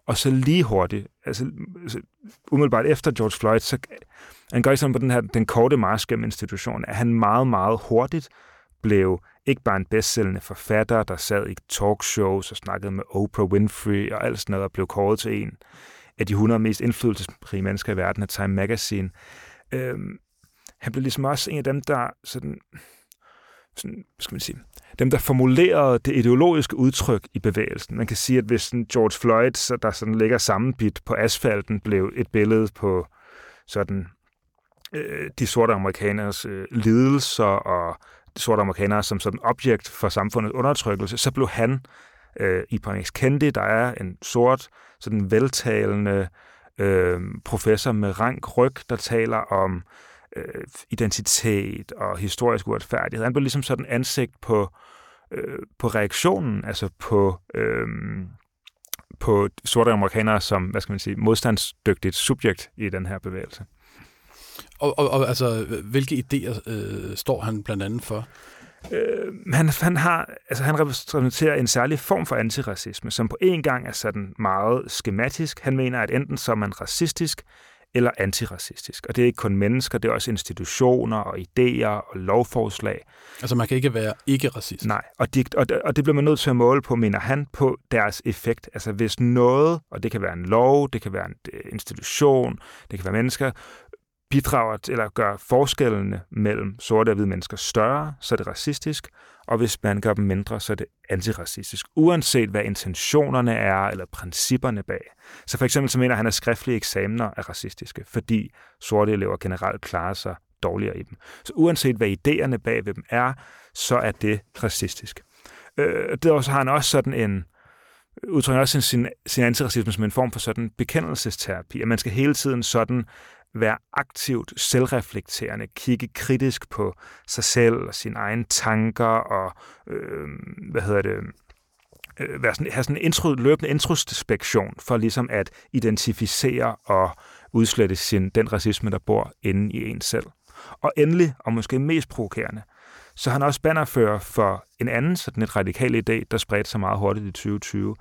Og så lige hurtigt, altså, altså umiddelbart efter George Floyd, så han går sådan ligesom på den her den korte march gennem institutionen, at han meget, meget hurtigt blev ikke bare en bestsellende forfatter, der sad i talkshows og snakkede med Oprah Winfrey og alt sådan noget, og blev kåret til en af de 100 mest indflydelsesrige mennesker i verden af Time Magazine. Øhm, han blev ligesom også en af dem, der sådan, sådan, skal man sige, dem, der formulerede det ideologiske udtryk i bevægelsen. Man kan sige, at hvis sådan George Floyd, så der sådan ligger sammenbit på asfalten, blev et billede på sådan øh, de sorte amerikaners øh, lidelser og sorte amerikanere som sådan objekt for samfundets undertrykkelse, så blev han øh, i Paris Kendi, der er en sort, sådan veltalende øh, professor med rank ryg, der taler om øh, identitet og historisk uretfærdighed. Han blev ligesom sådan ansigt på, øh, på reaktionen, altså på, øh, på sorte amerikanere som, hvad skal man sige, modstandsdygtigt subjekt i den her bevægelse. Og, og, og altså, hvilke idéer øh, står han blandt andet for? Øh, han, han, har, altså, han repræsenterer en særlig form for antiracisme, som på en gang er sådan meget skematisk. Han mener, at enten så er man racistisk, eller antiracistisk. Og det er ikke kun mennesker, det er også institutioner og idéer og lovforslag. Altså man kan ikke være ikke-racist? Nej, og, de, og, og det bliver man nødt til at måle på, mener han, på deres effekt. Altså hvis noget, og det kan være en lov, det kan være en øh, institution, det kan være mennesker, bidrager til, eller gør forskellene mellem sorte og hvide mennesker større, så er det racistisk, og hvis man gør dem mindre, så er det antiracistisk, uanset hvad intentionerne er, eller principperne bag. Så for eksempel så mener han, at skriftlige eksamener er racistiske, fordi sorte elever generelt klarer sig dårligere i dem. Så uanset hvad idéerne bag ved dem er, så er det racistisk. Øh, det også, har han også sådan en, udtrykker også sin, sin antiracisme som en form for sådan bekendelsesterapi, at man skal hele tiden sådan være aktivt selvreflekterende, kigge kritisk på sig selv og sine egne tanker og, øh, hvad hedder det, øh, være sådan, have sådan en intro, løbende introspektion for ligesom at identificere og udslette sin, den racisme, der bor inde i en selv. Og endelig, og måske mest provokerende, så han også bannerfører for en anden sådan et radikal idé, der spredte sig meget hurtigt i 2020,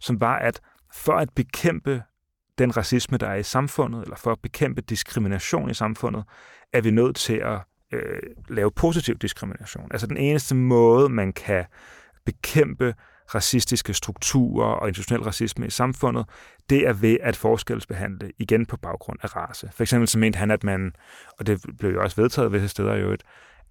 som var, at for at bekæmpe den racisme, der er i samfundet, eller for at bekæmpe diskrimination i samfundet, er vi nødt til at øh, lave positiv diskrimination. Altså den eneste måde, man kan bekæmpe racistiske strukturer og institutionel racisme i samfundet, det er ved at forskelsbehandle igen på baggrund af race. For eksempel så mente han, at man, og det blev jo også vedtaget visse steder i øvrigt,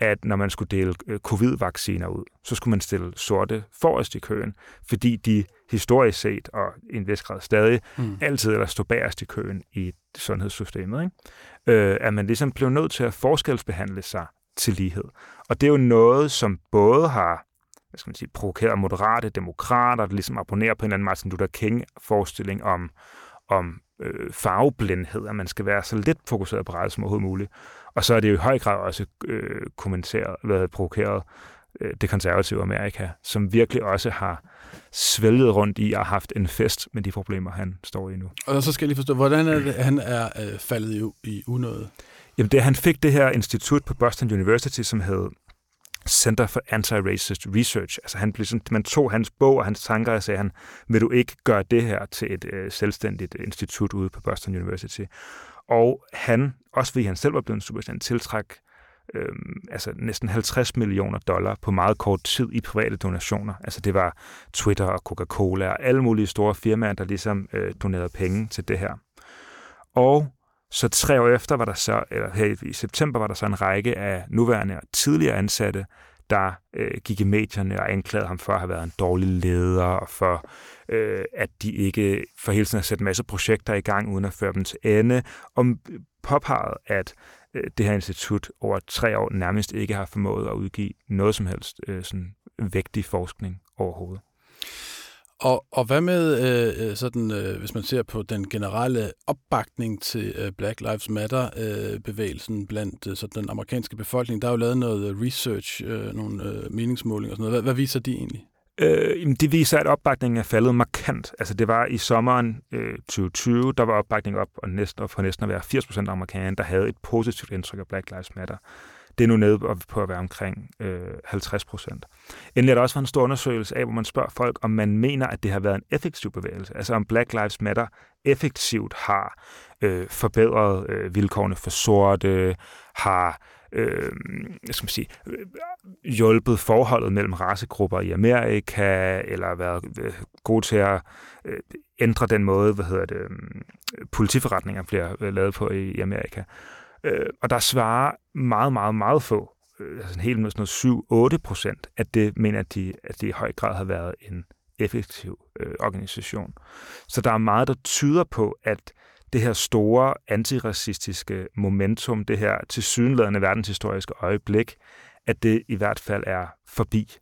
at når man skulle dele øh, covid-vacciner ud, så skulle man stille sorte forrest i køen, fordi de historisk set, og i en vis grad stadig, mm. altid eller stå bagerst i køen i sundhedssystemet. Ikke? Øh, at man ligesom blev nødt til at forskelsbehandle sig til lighed. Og det er jo noget, som både har hvad skal man sige, provokeret moderate demokrater, der ligesom abonnerer på en eller anden Martin Luther King-forestilling om, om øh, farveblindhed, at man skal være så lidt fokuseret på ret som overhovedet muligt. Og så er det jo i høj grad også øh, kommenteret, været provokeret øh, det konservative Amerika, som virkelig også har svælget rundt i og haft en fest med de problemer, han står i nu. Og så skal jeg lige forstå, hvordan er det, han er øh, faldet i, i unåde? Jamen, det, han fik det her institut på Boston University, som hed Center for Anti-Racist Research. Altså han blev sådan, man tog hans bog og hans tanker og sagde, han, vil du ikke gøre det her til et øh, selvstændigt institut ude på Boston University? Og han, også fordi han selv var blevet en superstjerne, tiltræk øh, altså næsten 50 millioner dollar på meget kort tid i private donationer. Altså det var Twitter og Coca-Cola og alle mulige store firmaer, der ligesom øh, donerede penge til det her. Og så tre år efter var der så, eller her i september var der så en række af nuværende og tidligere ansatte, der øh, gik i medierne og anklagede ham for at have været en dårlig leder, og for øh, at de ikke for hele tiden har sat en masse projekter i gang, uden at føre dem til ende, og påpeget, at øh, det her institut over tre år nærmest ikke har formået at udgive noget som helst øh, sådan vægtig forskning overhovedet. Og, og hvad med, øh, øh sådan, øh, hvis man ser på den generelle opbakning til øh, Black Lives Matter-bevægelsen øh, blandt øh, sådan den amerikanske befolkning? Der er jo lavet noget øh, research, øh, nogle øh, meningsmålinger og sådan noget. Hvad, hvad viser de egentlig? Øh, det viser, at opbakningen er faldet markant. Altså det var i sommeren øh, 2020, der var opbakningen op, og næsten, for næsten at være 80% af amerikanerne, der havde et positivt indtryk af Black Lives Matter. Det er nu nede på at være omkring øh, 50 procent. Endelig er der også en stor undersøgelse af, hvor man spørger folk, om man mener, at det har været en effektiv bevægelse. Altså om Black Lives Matter effektivt har øh, forbedret øh, vilkårene for sorte, har øh, skal man sige, øh, hjulpet forholdet mellem racegrupper i Amerika, eller været øh, god til at øh, ændre den måde, hvad hedder det, øh, politiforretninger bliver øh, lavet på i, i Amerika. Øh, og der svarer meget, meget, meget få, øh, altså helt med sådan noget 7-8 procent, at det mener, at de, at det i høj grad har været en effektiv øh, organisation. Så der er meget, der tyder på, at det her store antiracistiske momentum, det her tilsyneladende verdenshistoriske øjeblik, at det i hvert fald er forbi.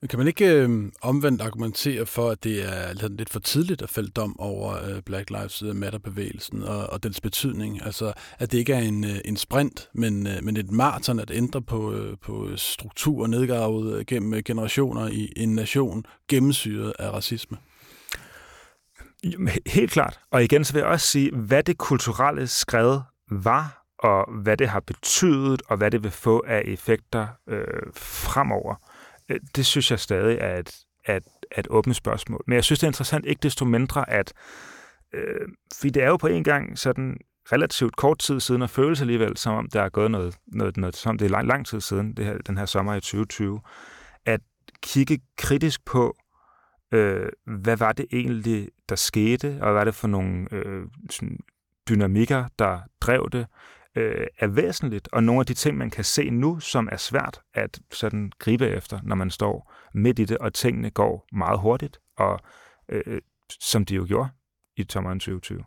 Men kan man ikke øh, omvendt argumentere for, at det er lidt for tidligt at fælde dom over øh, Black Lives øh, Matter-bevægelsen og, og dens betydning? Altså, at det ikke er en, øh, en sprint, men, øh, men et maraton at ændre på, øh, på strukturer nedgravet øh, gennem generationer i en nation gennemsyret af racisme? Helt klart. Og igen så vil jeg også sige, hvad det kulturelle skred var, og hvad det har betydet, og hvad det vil få af effekter øh, fremover. Øh, det synes jeg stadig er et, at, et, et åbent spørgsmål. Men jeg synes, det er interessant ikke desto mindre, at øh, fordi det er jo på en gang sådan relativt kort tid siden, og føles alligevel, som om der er gået noget, noget, noget som det er lang, lang tid siden, det her, den her sommer i 2020, at kigge kritisk på, øh, hvad var det egentlig, der skete, og hvad var det for nogle øh, sådan dynamikker, der drev det, øh, er væsentligt, og nogle af de ting, man kan se nu, som er svært at sådan gribe efter, når man står midt i det, og tingene går meget hurtigt, og øh, som de jo gjorde i sommeren 2020.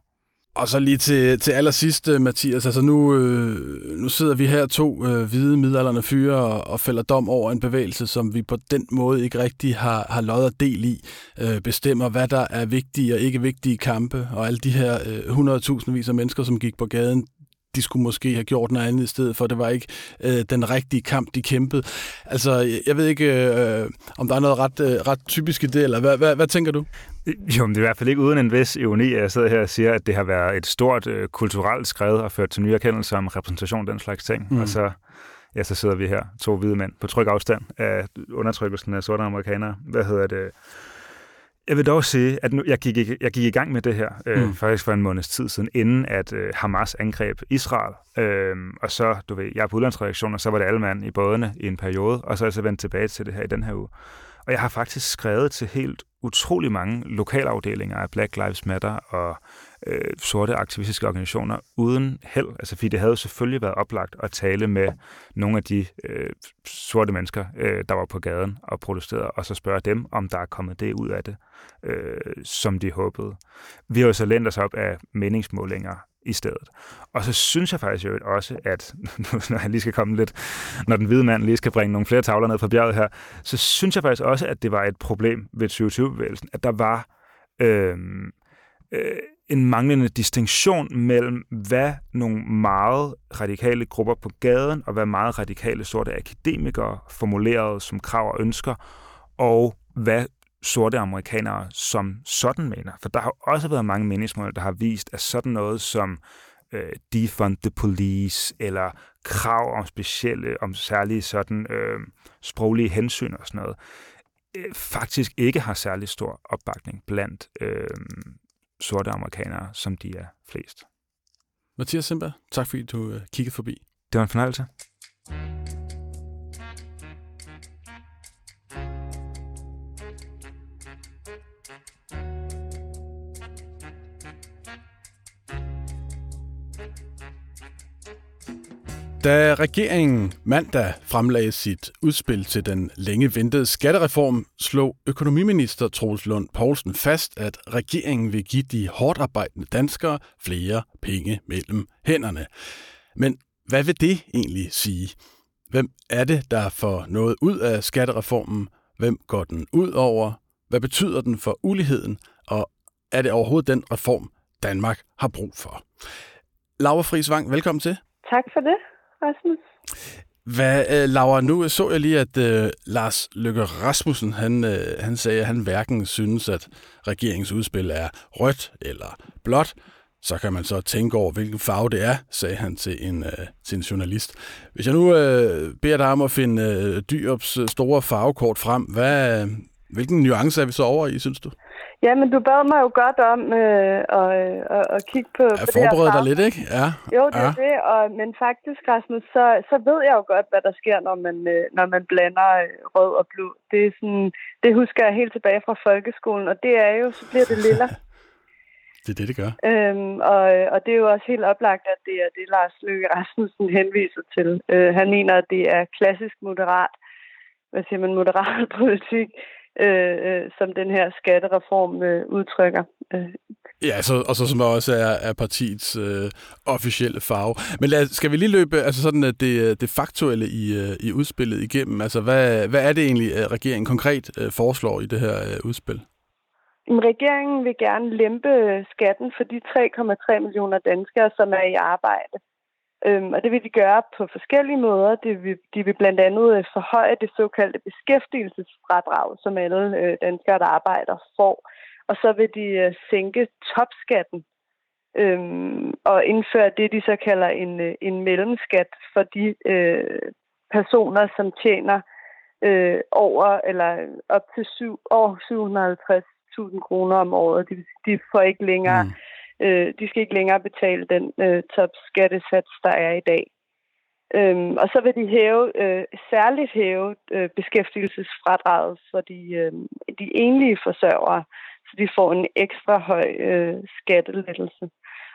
Og så lige til, til allersidst, øh, Mathias, altså nu, øh, nu sidder vi her to øh, hvide midalderne fyre og, og fælder dom over en bevægelse, som vi på den måde ikke rigtig har, har lod del i, øh, bestemmer, hvad der er vigtige og ikke vigtige kampe, og alle de her øh, 100.000 vis af mennesker, som gik på gaden, de skulle måske have gjort noget andet i stedet for. Det var ikke øh, den rigtige kamp, de kæmpede. Altså, jeg ved ikke, øh, om der er noget ret, øh, ret typisk i det, eller hvad, hvad, hvad tænker du? Jo, men det er i hvert fald ikke uden en vis ironi, at jeg sidder her og siger, at det har været et stort øh, kulturelt skred og ført til nye erkendelser om repræsentation den slags ting. Mm. Og så, ja, så sidder vi her, to hvide mænd, på tryg afstand af undertrykkelsen af sorte amerikanere. Hvad hedder det? Jeg vil dog sige, at nu, jeg, gik, jeg gik i gang med det her øh, mm. faktisk for en måneds tid siden, inden at øh, Hamas angreb Israel. Øh, og så, du ved, jeg er på udlandsreaktion, og så var det alle mand i bådene i en periode, og så er jeg så vendt tilbage til det her i den her uge. Og jeg har faktisk skrevet til helt utrolig mange lokalafdelinger af Black Lives Matter og øh, sorte aktivistiske organisationer uden held. Altså, fordi det havde selvfølgelig været oplagt at tale med nogle af de øh, sorte mennesker, øh, der var på gaden og protesterede, og så spørge dem, om der er kommet det ud af det, øh, som de håbede. Vi har jo så lændt os op af meningsmålinger i stedet. Og så synes jeg faktisk jo også, at når jeg lige skal komme lidt, når den hvide mand lige skal bringe nogle flere tavler ned fra bjerget her, så synes jeg faktisk også, at det var et problem ved 2020-bevægelsen, at der var øh, øh, en manglende distinktion mellem, hvad nogle meget radikale grupper på gaden, og hvad meget radikale sorte akademikere formulerede som krav og ønsker, og hvad sorte amerikanere som sådan mener. For der har også været mange meningsmål, der har vist, at sådan noget som øh, defund the police, eller krav om specielle, om særlige sådan øh, sproglige hensyn og sådan noget, øh, faktisk ikke har særlig stor opbakning blandt øh, sorte amerikanere, som de er flest. Mathias Simba, tak fordi du øh, kiggede forbi. Det var en fornøjelse. Da regeringen mandag fremlagde sit udspil til den længe ventede skattereform, slog økonomiminister Troels Lund Poulsen fast, at regeringen vil give de hårdt arbejdende danskere flere penge mellem hænderne. Men hvad vil det egentlig sige? Hvem er det, der får noget ud af skattereformen? Hvem går den ud over? Hvad betyder den for uligheden? Og er det overhovedet den reform, Danmark har brug for? Laura Friisvang, velkommen til. Tak for det. Rasmus. Hvad, uh, Laura, nu så jeg lige, at uh, Lars Løkke Rasmussen, han, uh, han sagde, at han hverken synes, at regeringens udspil er rødt eller blåt. Så kan man så tænke over, hvilken farve det er, sagde han til en, uh, til en journalist. Hvis jeg nu uh, beder dig om at finde uh, Dyrops store farvekort frem, hvad, hvilken nuance er vi så over i, synes du? Ja, men du bad mig jo godt om øh, at, at, at kigge på, ja, på det her dig lidt, ikke? Ja. Jo, det ja. er det. Og, men faktisk, Rasmus, så, så ved jeg jo godt, hvad der sker, når man, øh, når man blander øh, rød og blå. Det, er sådan, det husker jeg helt tilbage fra folkeskolen, og det er jo, så bliver det lilla. det er det, det gør. Øhm, og, og det er jo også helt oplagt, at det er det, Lars Løkke Rasmussen henviser til. Øh, han mener, at det er klassisk moderat, hvad siger man, moderat politik, øh, øh, som den her skattereform øh, udtrykker. Øh. Ja, så, og så som også er, er partiets øh, officielle farve. Men lad, skal vi lige løbe altså sådan, at det, det faktuelle i, øh, i udspillet igennem? Altså, hvad, hvad er det egentlig, at regeringen konkret øh, foreslår i det her øh, udspil? Regeringen vil gerne lempe skatten for de 3,3 millioner danskere, som er i arbejde. Øhm, og det vil de gøre på forskellige måder. Det vil, de vil blandt andet øh, forhøje det såkaldte beskæftigelsesfradrag, som alle øh, danskere, der arbejder, får. og så vil de øh, sænke topskatten øhm, og indføre det, de så kalder en, øh, en mellemskat for de øh, personer, som tjener øh, over eller op til syv, over 750.000 kroner om året. De, de får ikke længere, mm øh, de skal ikke længere betale den øh, topskattesats, der er i dag. Øhm, og så vil de hæve, øh, særligt hæve øh, beskæftigelsesfradraget for de, øh, de enlige forsørgere, så de får en ekstra høj øh, skattelettelse.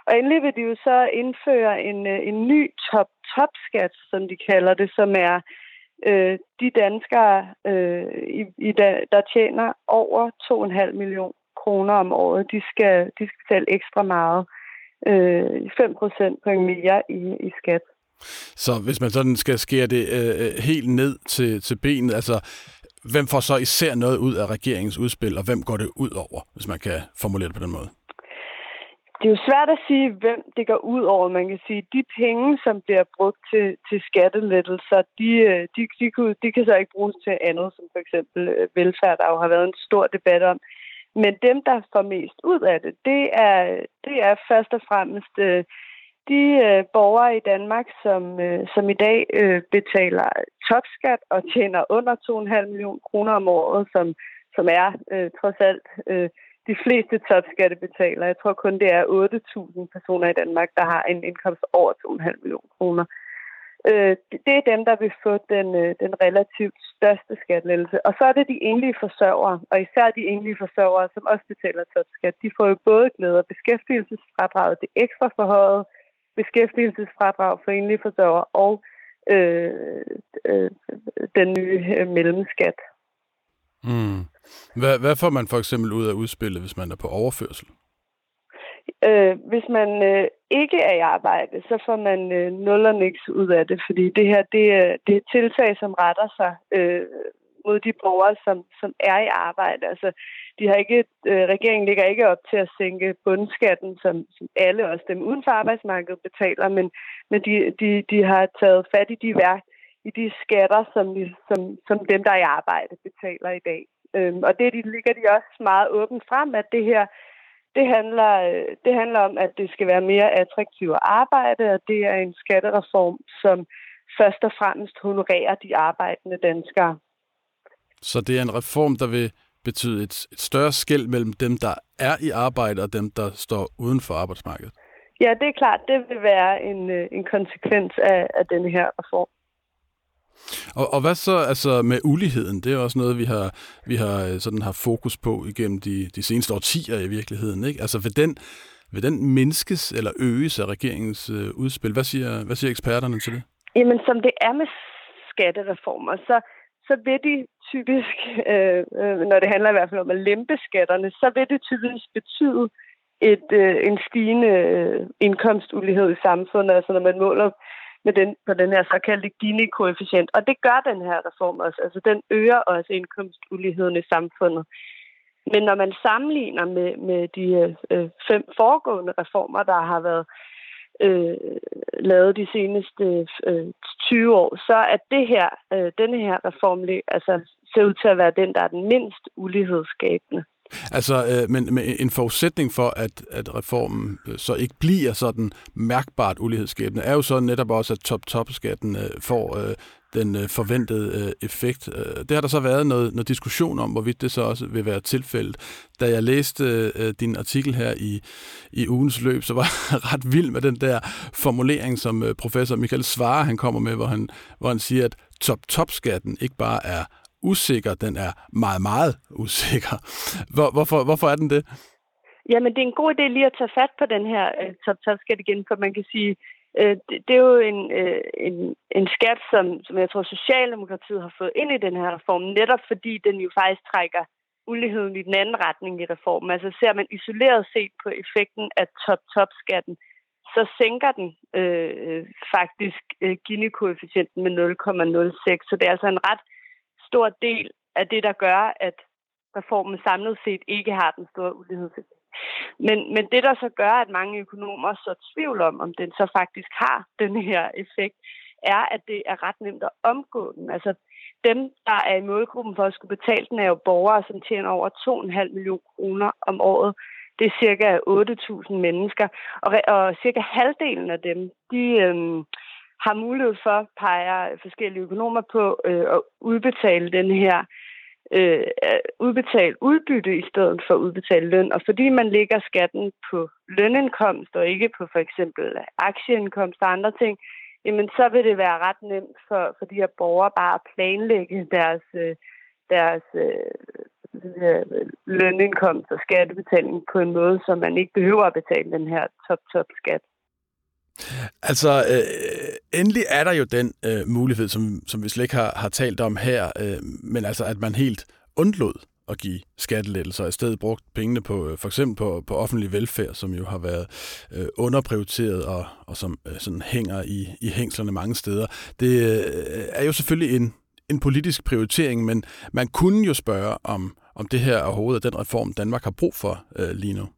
Og endelig vil de jo så indføre en, øh, en ny top-top-skat, som de kalder det, som er øh, de danskere, øh, i, i der tjener over 2,5 millioner kroner om året, de skal, de skal betale ekstra meget, øh, 5 procent en mere i, i skat. Så hvis man sådan skal skære det øh, øh, helt ned til, til benet, altså hvem får så især noget ud af regeringens udspil, og hvem går det ud over, hvis man kan formulere det på den måde? Det er jo svært at sige, hvem det går ud over. Man kan sige, at de penge, som bliver brugt til, til skattelettelser, de, øh, de, de, de, de kan så ikke bruges til andet, som for eksempel øh, velfærd, der jo har været en stor debat om. Men dem, der får mest ud af det, det er, det er først og fremmest øh, de øh, borgere i Danmark, som, øh, som i dag øh, betaler topskat og tjener under 2,5 millioner kroner om året, som, som er øh, trods alt øh, de fleste topskattebetalere. Jeg tror kun, det er 8.000 personer i Danmark, der har en indkomst over 2,5 millioner kroner. Øh, Øh, det er dem, der vil få den, øh, den relativt største skattelettelse. Og så er det de enlige forsørgere, og især de enlige forsørgere, som også betaler topskat. De får jo både glæde af beskæftigelsesfradraget, det ekstra forhøjet beskæftigelsesfradrag for enlige forsørgere og øh, øh, den nye øh, mellemskat. Mm. Hvad, hvad får man for eksempel ud af udspillet, hvis man er på overførsel? Øh, hvis man øh, ikke er i arbejde, så får man øh, nul og niks ud af det, fordi det her det, øh, det er tiltag, som retter sig øh, mod de borgere, som, som er i arbejde. Altså, de har ikke, øh, regeringen ligger ikke op til at sænke bundskatten, som, som alle også dem uden for arbejdsmarkedet betaler, men, men de, de, de har taget fat i de værk, i de skatter, som, som, som dem, der er i arbejde, betaler i dag. Øhm, og det de, ligger de også meget åbent frem, at det her det handler, det handler om, at det skal være mere attraktivt at arbejde, og det er en skattereform, som først og fremmest honorerer de arbejdende danskere. Så det er en reform, der vil betyde et, et større skæld mellem dem, der er i arbejde, og dem, der står uden for arbejdsmarkedet? Ja, det er klart. Det vil være en, øh, en konsekvens af, af denne her reform. Og, og hvad så altså med uligheden? Det er også noget, vi har, vi har øh, sådan har fokus på igennem de, de seneste årtier i virkeligheden. Ikke? Altså vil den, vil den mindskes eller øges af regeringens øh, udspil? Hvad siger, hvad siger eksperterne til det? Jamen, som det er med skattereformer, så, så vil de typisk, øh, øh, når det handler i hvert fald om at lempe skatterne, så vil det typisk betyde et, øh, en stigende øh, indkomstulighed i samfundet, altså når man måler med den, på den her såkaldte Gini-koefficient. Og det gør den her reform også. Altså den øger også indkomstuligheden i samfundet. Men når man sammenligner med, med de øh, fem foregående reformer, der har været øh, lavet de seneste øh, 20 år, så er det her, øh, denne her reform altså, ser ud til at være den, der er den mindst ulighedsskabende. Altså, øh, men, men en forudsætning for, at, at reformen øh, så ikke bliver sådan mærkbart ulighedsskabende, er jo så netop også, at top-top-skatten øh, får øh, den øh, forventede øh, effekt. Øh, det har der så været noget, noget diskussion om, hvorvidt det så også vil være tilfældet. Da jeg læste øh, din artikel her i, i ugens løb, så var jeg ret vild med den der formulering, som øh, professor Michael Svare han kommer med, hvor han, hvor han siger, at top-top-skatten ikke bare er usikker, den er meget, meget usikker. Hvor, hvorfor, hvorfor er den det? Jamen, det er en god idé lige at tage fat på den her øh, top-top-skat igen, for man kan sige, øh, det, det er jo en, øh, en, en skat, som, som jeg tror, Socialdemokratiet har fået ind i den her reform, netop fordi den jo faktisk trækker uligheden i den anden retning i reformen. Altså ser man isoleret set på effekten af top-top-skatten, så sænker den øh, øh faktisk øh, Gini-koefficienten med 0,06. Så det er altså en ret stor del af det, der gør, at reformen samlet set ikke har den store ulighedseffekt. Men, men det, der så gør, at mange økonomer så tvivl om, om den så faktisk har den her effekt, er, at det er ret nemt at omgå den. Altså, dem, der er i målgruppen for at skulle betale den, er jo borgere, som tjener over 2,5 millioner kroner om året. Det er cirka 8.000 mennesker, og, og cirka halvdelen af dem, de øhm, har mulighed for, peger forskellige økonomer på, øh, at udbetale den her øh, udbetale udbytte i stedet for udbetale løn. Og fordi man lægger skatten på lønindkomst og ikke på for eksempel aktieindkomst og andre ting, jamen så vil det være ret nemt for, for de her borgere bare at planlægge deres, øh, deres øh, lønindkomst og skattebetaling på en måde, så man ikke behøver at betale den her top-top-skat. Altså, øh, endelig er der jo den øh, mulighed, som, som vi slet ikke har, har talt om her, øh, men altså, at man helt undlod at give skattelettelser, og i stedet brugt pengene på øh, for eksempel på, på offentlig velfærd, som jo har været øh, underprioriteret og, og som øh, sådan hænger i, i hængslerne mange steder. Det øh, er jo selvfølgelig en, en politisk prioritering, men man kunne jo spørge om, om det her overhovedet er den reform, Danmark har brug for øh, lige nu.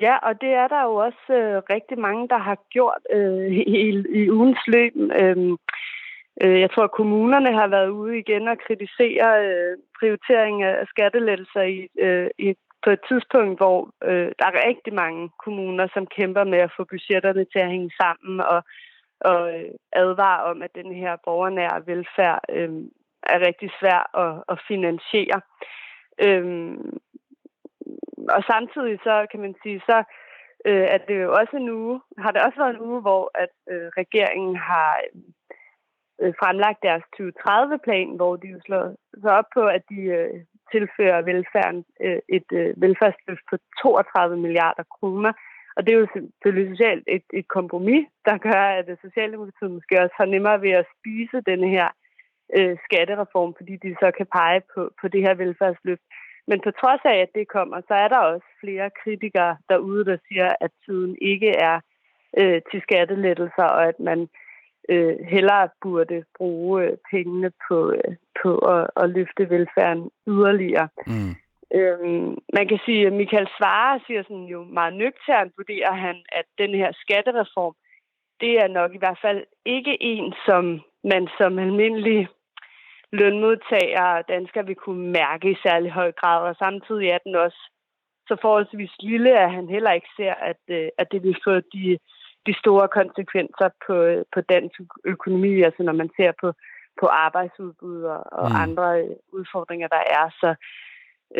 Ja, og det er der jo også øh, rigtig mange, der har gjort øh, i, i ugens løb. Øh, Øh, jeg tror, at kommunerne har været ude igen og kritisere øh, prioritering af skattelettelser i, øh, i, på et tidspunkt, hvor øh, der er rigtig mange kommuner, som kæmper med at få budgetterne til at hænge sammen og, og øh, advare om, at den her borgernære velfærd øh, er rigtig svær at, at finansiere. Øh, og samtidig så kan man sige, så øh, at det jo også en uge, har det også været en uge, hvor at øh, regeringen har øh, fremlagt deres 2030-plan, hvor de jo slår sig op på, at de øh, tilfører velfærden øh, et øh, velfærdsløft på 32 milliarder kroner. Og det er jo selvfølgelig socialt et, et kompromis, der gør, at Socialdemokratiet måske også har nemmere ved at spise denne her øh, skattereform, fordi de så kan pege på, på det her velfærdsløft. Men på trods af, at det kommer, så er der også flere kritikere derude, der siger, at tiden ikke er øh, til skattelettelser, og at man øh, hellere burde bruge øh, pengene på, øh, på at, at løfte velfærden yderligere. Mm. Øhm, man kan sige, at Michael Svare siger sådan jo meget nøgternt, vurderer han, at den her skattereform, det er nok i hvert fald ikke en, som man som almindelig lønmodtager og dansker vil kunne mærke i særlig høj grad, og samtidig er den også så forholdsvis lille, at han heller ikke ser, at, øh, at det vil få de de store konsekvenser på, på dansk økonomi, altså når man ser på, på arbejdsudbud og, og mm. andre udfordringer, der er. Så,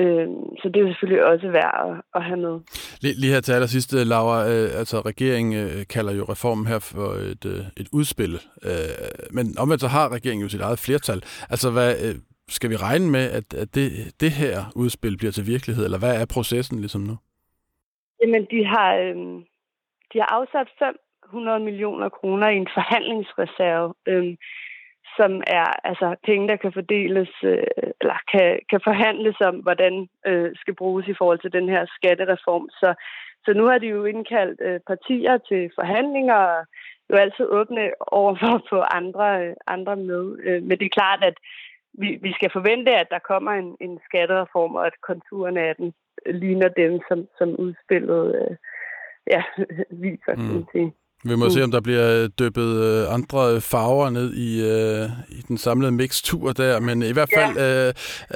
øh, så det er jo selvfølgelig også værd at, at have med. Lige, lige her til allersidst, Laura, øh, altså regeringen øh, kalder jo reformen her for et, øh, et udspil, øh, men omvendt så har regeringen jo sit eget flertal. Altså hvad, øh, skal vi regne med, at, at det, det her udspil bliver til virkelighed, eller hvad er processen ligesom nu? Jamen, de har, øh, de har afsat 500 millioner kroner i en forhandlingsreserve, øh, som er altså penge, der kan fordeles øh, eller kan, kan forhandles om, hvordan øh, skal bruges i forhold til den her skattereform. Så, så nu har de jo indkaldt øh, partier til forhandlinger, og jo altid åbne over for at få andre, øh, andre med. Øh, men det er klart, at vi, vi skal forvente, at der kommer en, en skattereform, og at konturerne af den ligner dem, som, som udspillet øh, ja, viser, mm. kan sige. Vi må mm. se, om der bliver dyppet øh, andre farver ned i, øh, i den samlede mixtur der. Men i hvert fald, ja. øh,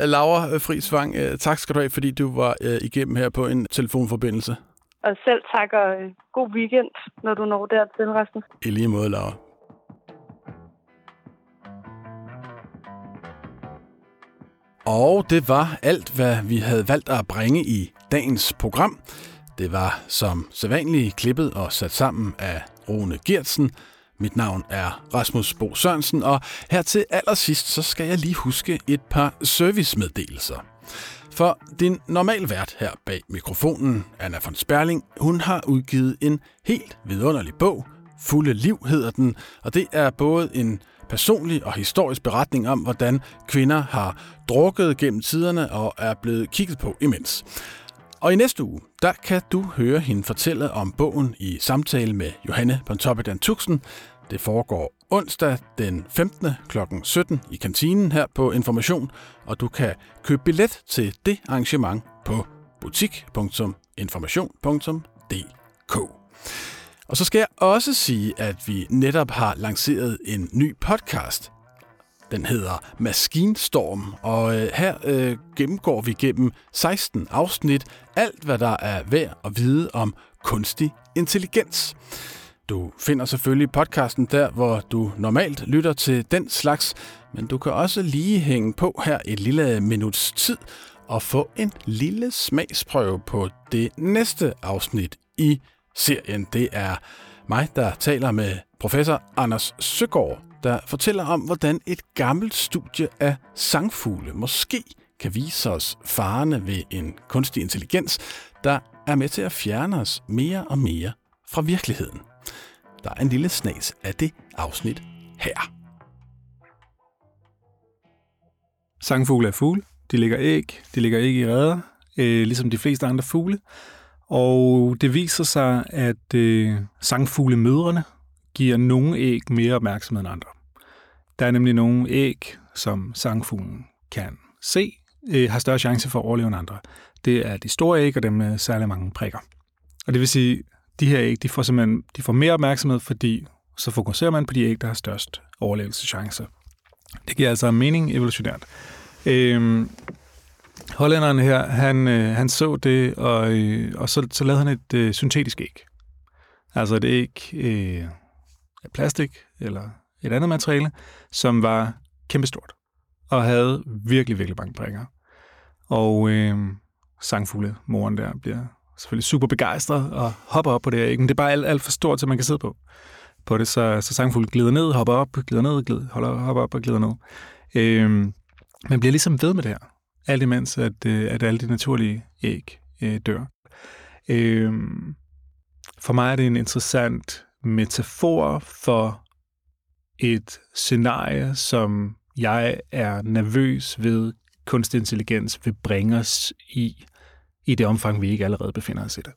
Laura Friisvang, øh, tak skal du have, fordi du var øh, igennem her på en telefonforbindelse. Og selv tak, og øh, god weekend, når du når dertil, Rasmus. I lige måde, Laura. Og det var alt, hvad vi havde valgt at bringe i dagens program. Det var som sædvanligt klippet og sat sammen af Rune Gertsen. Mit navn er Rasmus Bo Sørensen, og her til allersidst, så skal jeg lige huske et par servicemeddelelser. For din normal vært her bag mikrofonen, Anna von Sperling, hun har udgivet en helt vidunderlig bog. Fulde Liv hedder den, og det er både en personlig og historisk beretning om, hvordan kvinder har drukket gennem tiderne og er blevet kigget på imens. Og i næste uge, der kan du høre hende fortælle om bogen i samtale med Johanne Pontoppidan Tuxen. Det foregår onsdag den 15. kl. 17 i kantinen her på Information, og du kan købe billet til det arrangement på butik.information.dk. Og så skal jeg også sige, at vi netop har lanceret en ny podcast. Den hedder Maskinstorm, og øh, her øh, gennemgår vi gennem 16 afsnit alt, hvad der er værd at vide om kunstig intelligens. Du finder selvfølgelig podcasten der, hvor du normalt lytter til den slags, men du kan også lige hænge på her et lille minuts tid og få en lille smagsprøve på det næste afsnit i serien. Det er mig, der taler med professor Anders Søgaard, der fortæller om, hvordan et gammelt studie af sangfugle måske kan vise os farerne ved en kunstig intelligens, der er med til at fjerne os mere og mere fra virkeligheden. Der er en lille snas af det afsnit her. Sangfugle er fugle. De lægger æg. De lægger æg i redder, øh, ligesom de fleste andre fugle. Og det viser sig, at øh, sangfuglemødrene giver nogle æg mere opmærksomhed end andre. Der er nemlig nogle æg, som sangfuglen kan se, øh, har større chance for at overleve end andre. Det er de store æg, og dem med særlig mange prikker. Og det vil sige, de her æg, de får simpelthen de får mere opmærksomhed, fordi så fokuserer man på de æg, der har størst overlevelseschance. Det giver altså mening evolutionært. Øhm, hollænderen her, han, øh, han så det, og, øh, og så, så lavede han et øh, syntetisk æg. Altså et æg øh, plastik eller et andet materiale, som var kæmpestort og havde virkelig, virkelig mange prikker. Og øh, sangfugle, moren der, bliver selvfølgelig super begejstret og hopper op på det æg, men det er bare alt, alt for stort, til man kan sidde på, på det. Så, så sangfugle glider ned, hopper op, glider ned, glider, holder, hopper op og glider ned. Øh, man bliver ligesom ved med det her, alt imens at, øh, at alle de naturlige æg øh, dør. Øh, for mig er det en interessant metafor for et scenarie, som jeg er nervøs ved kunstig intelligens vil bringe os i, i det omfang, vi ikke allerede befinder os i det.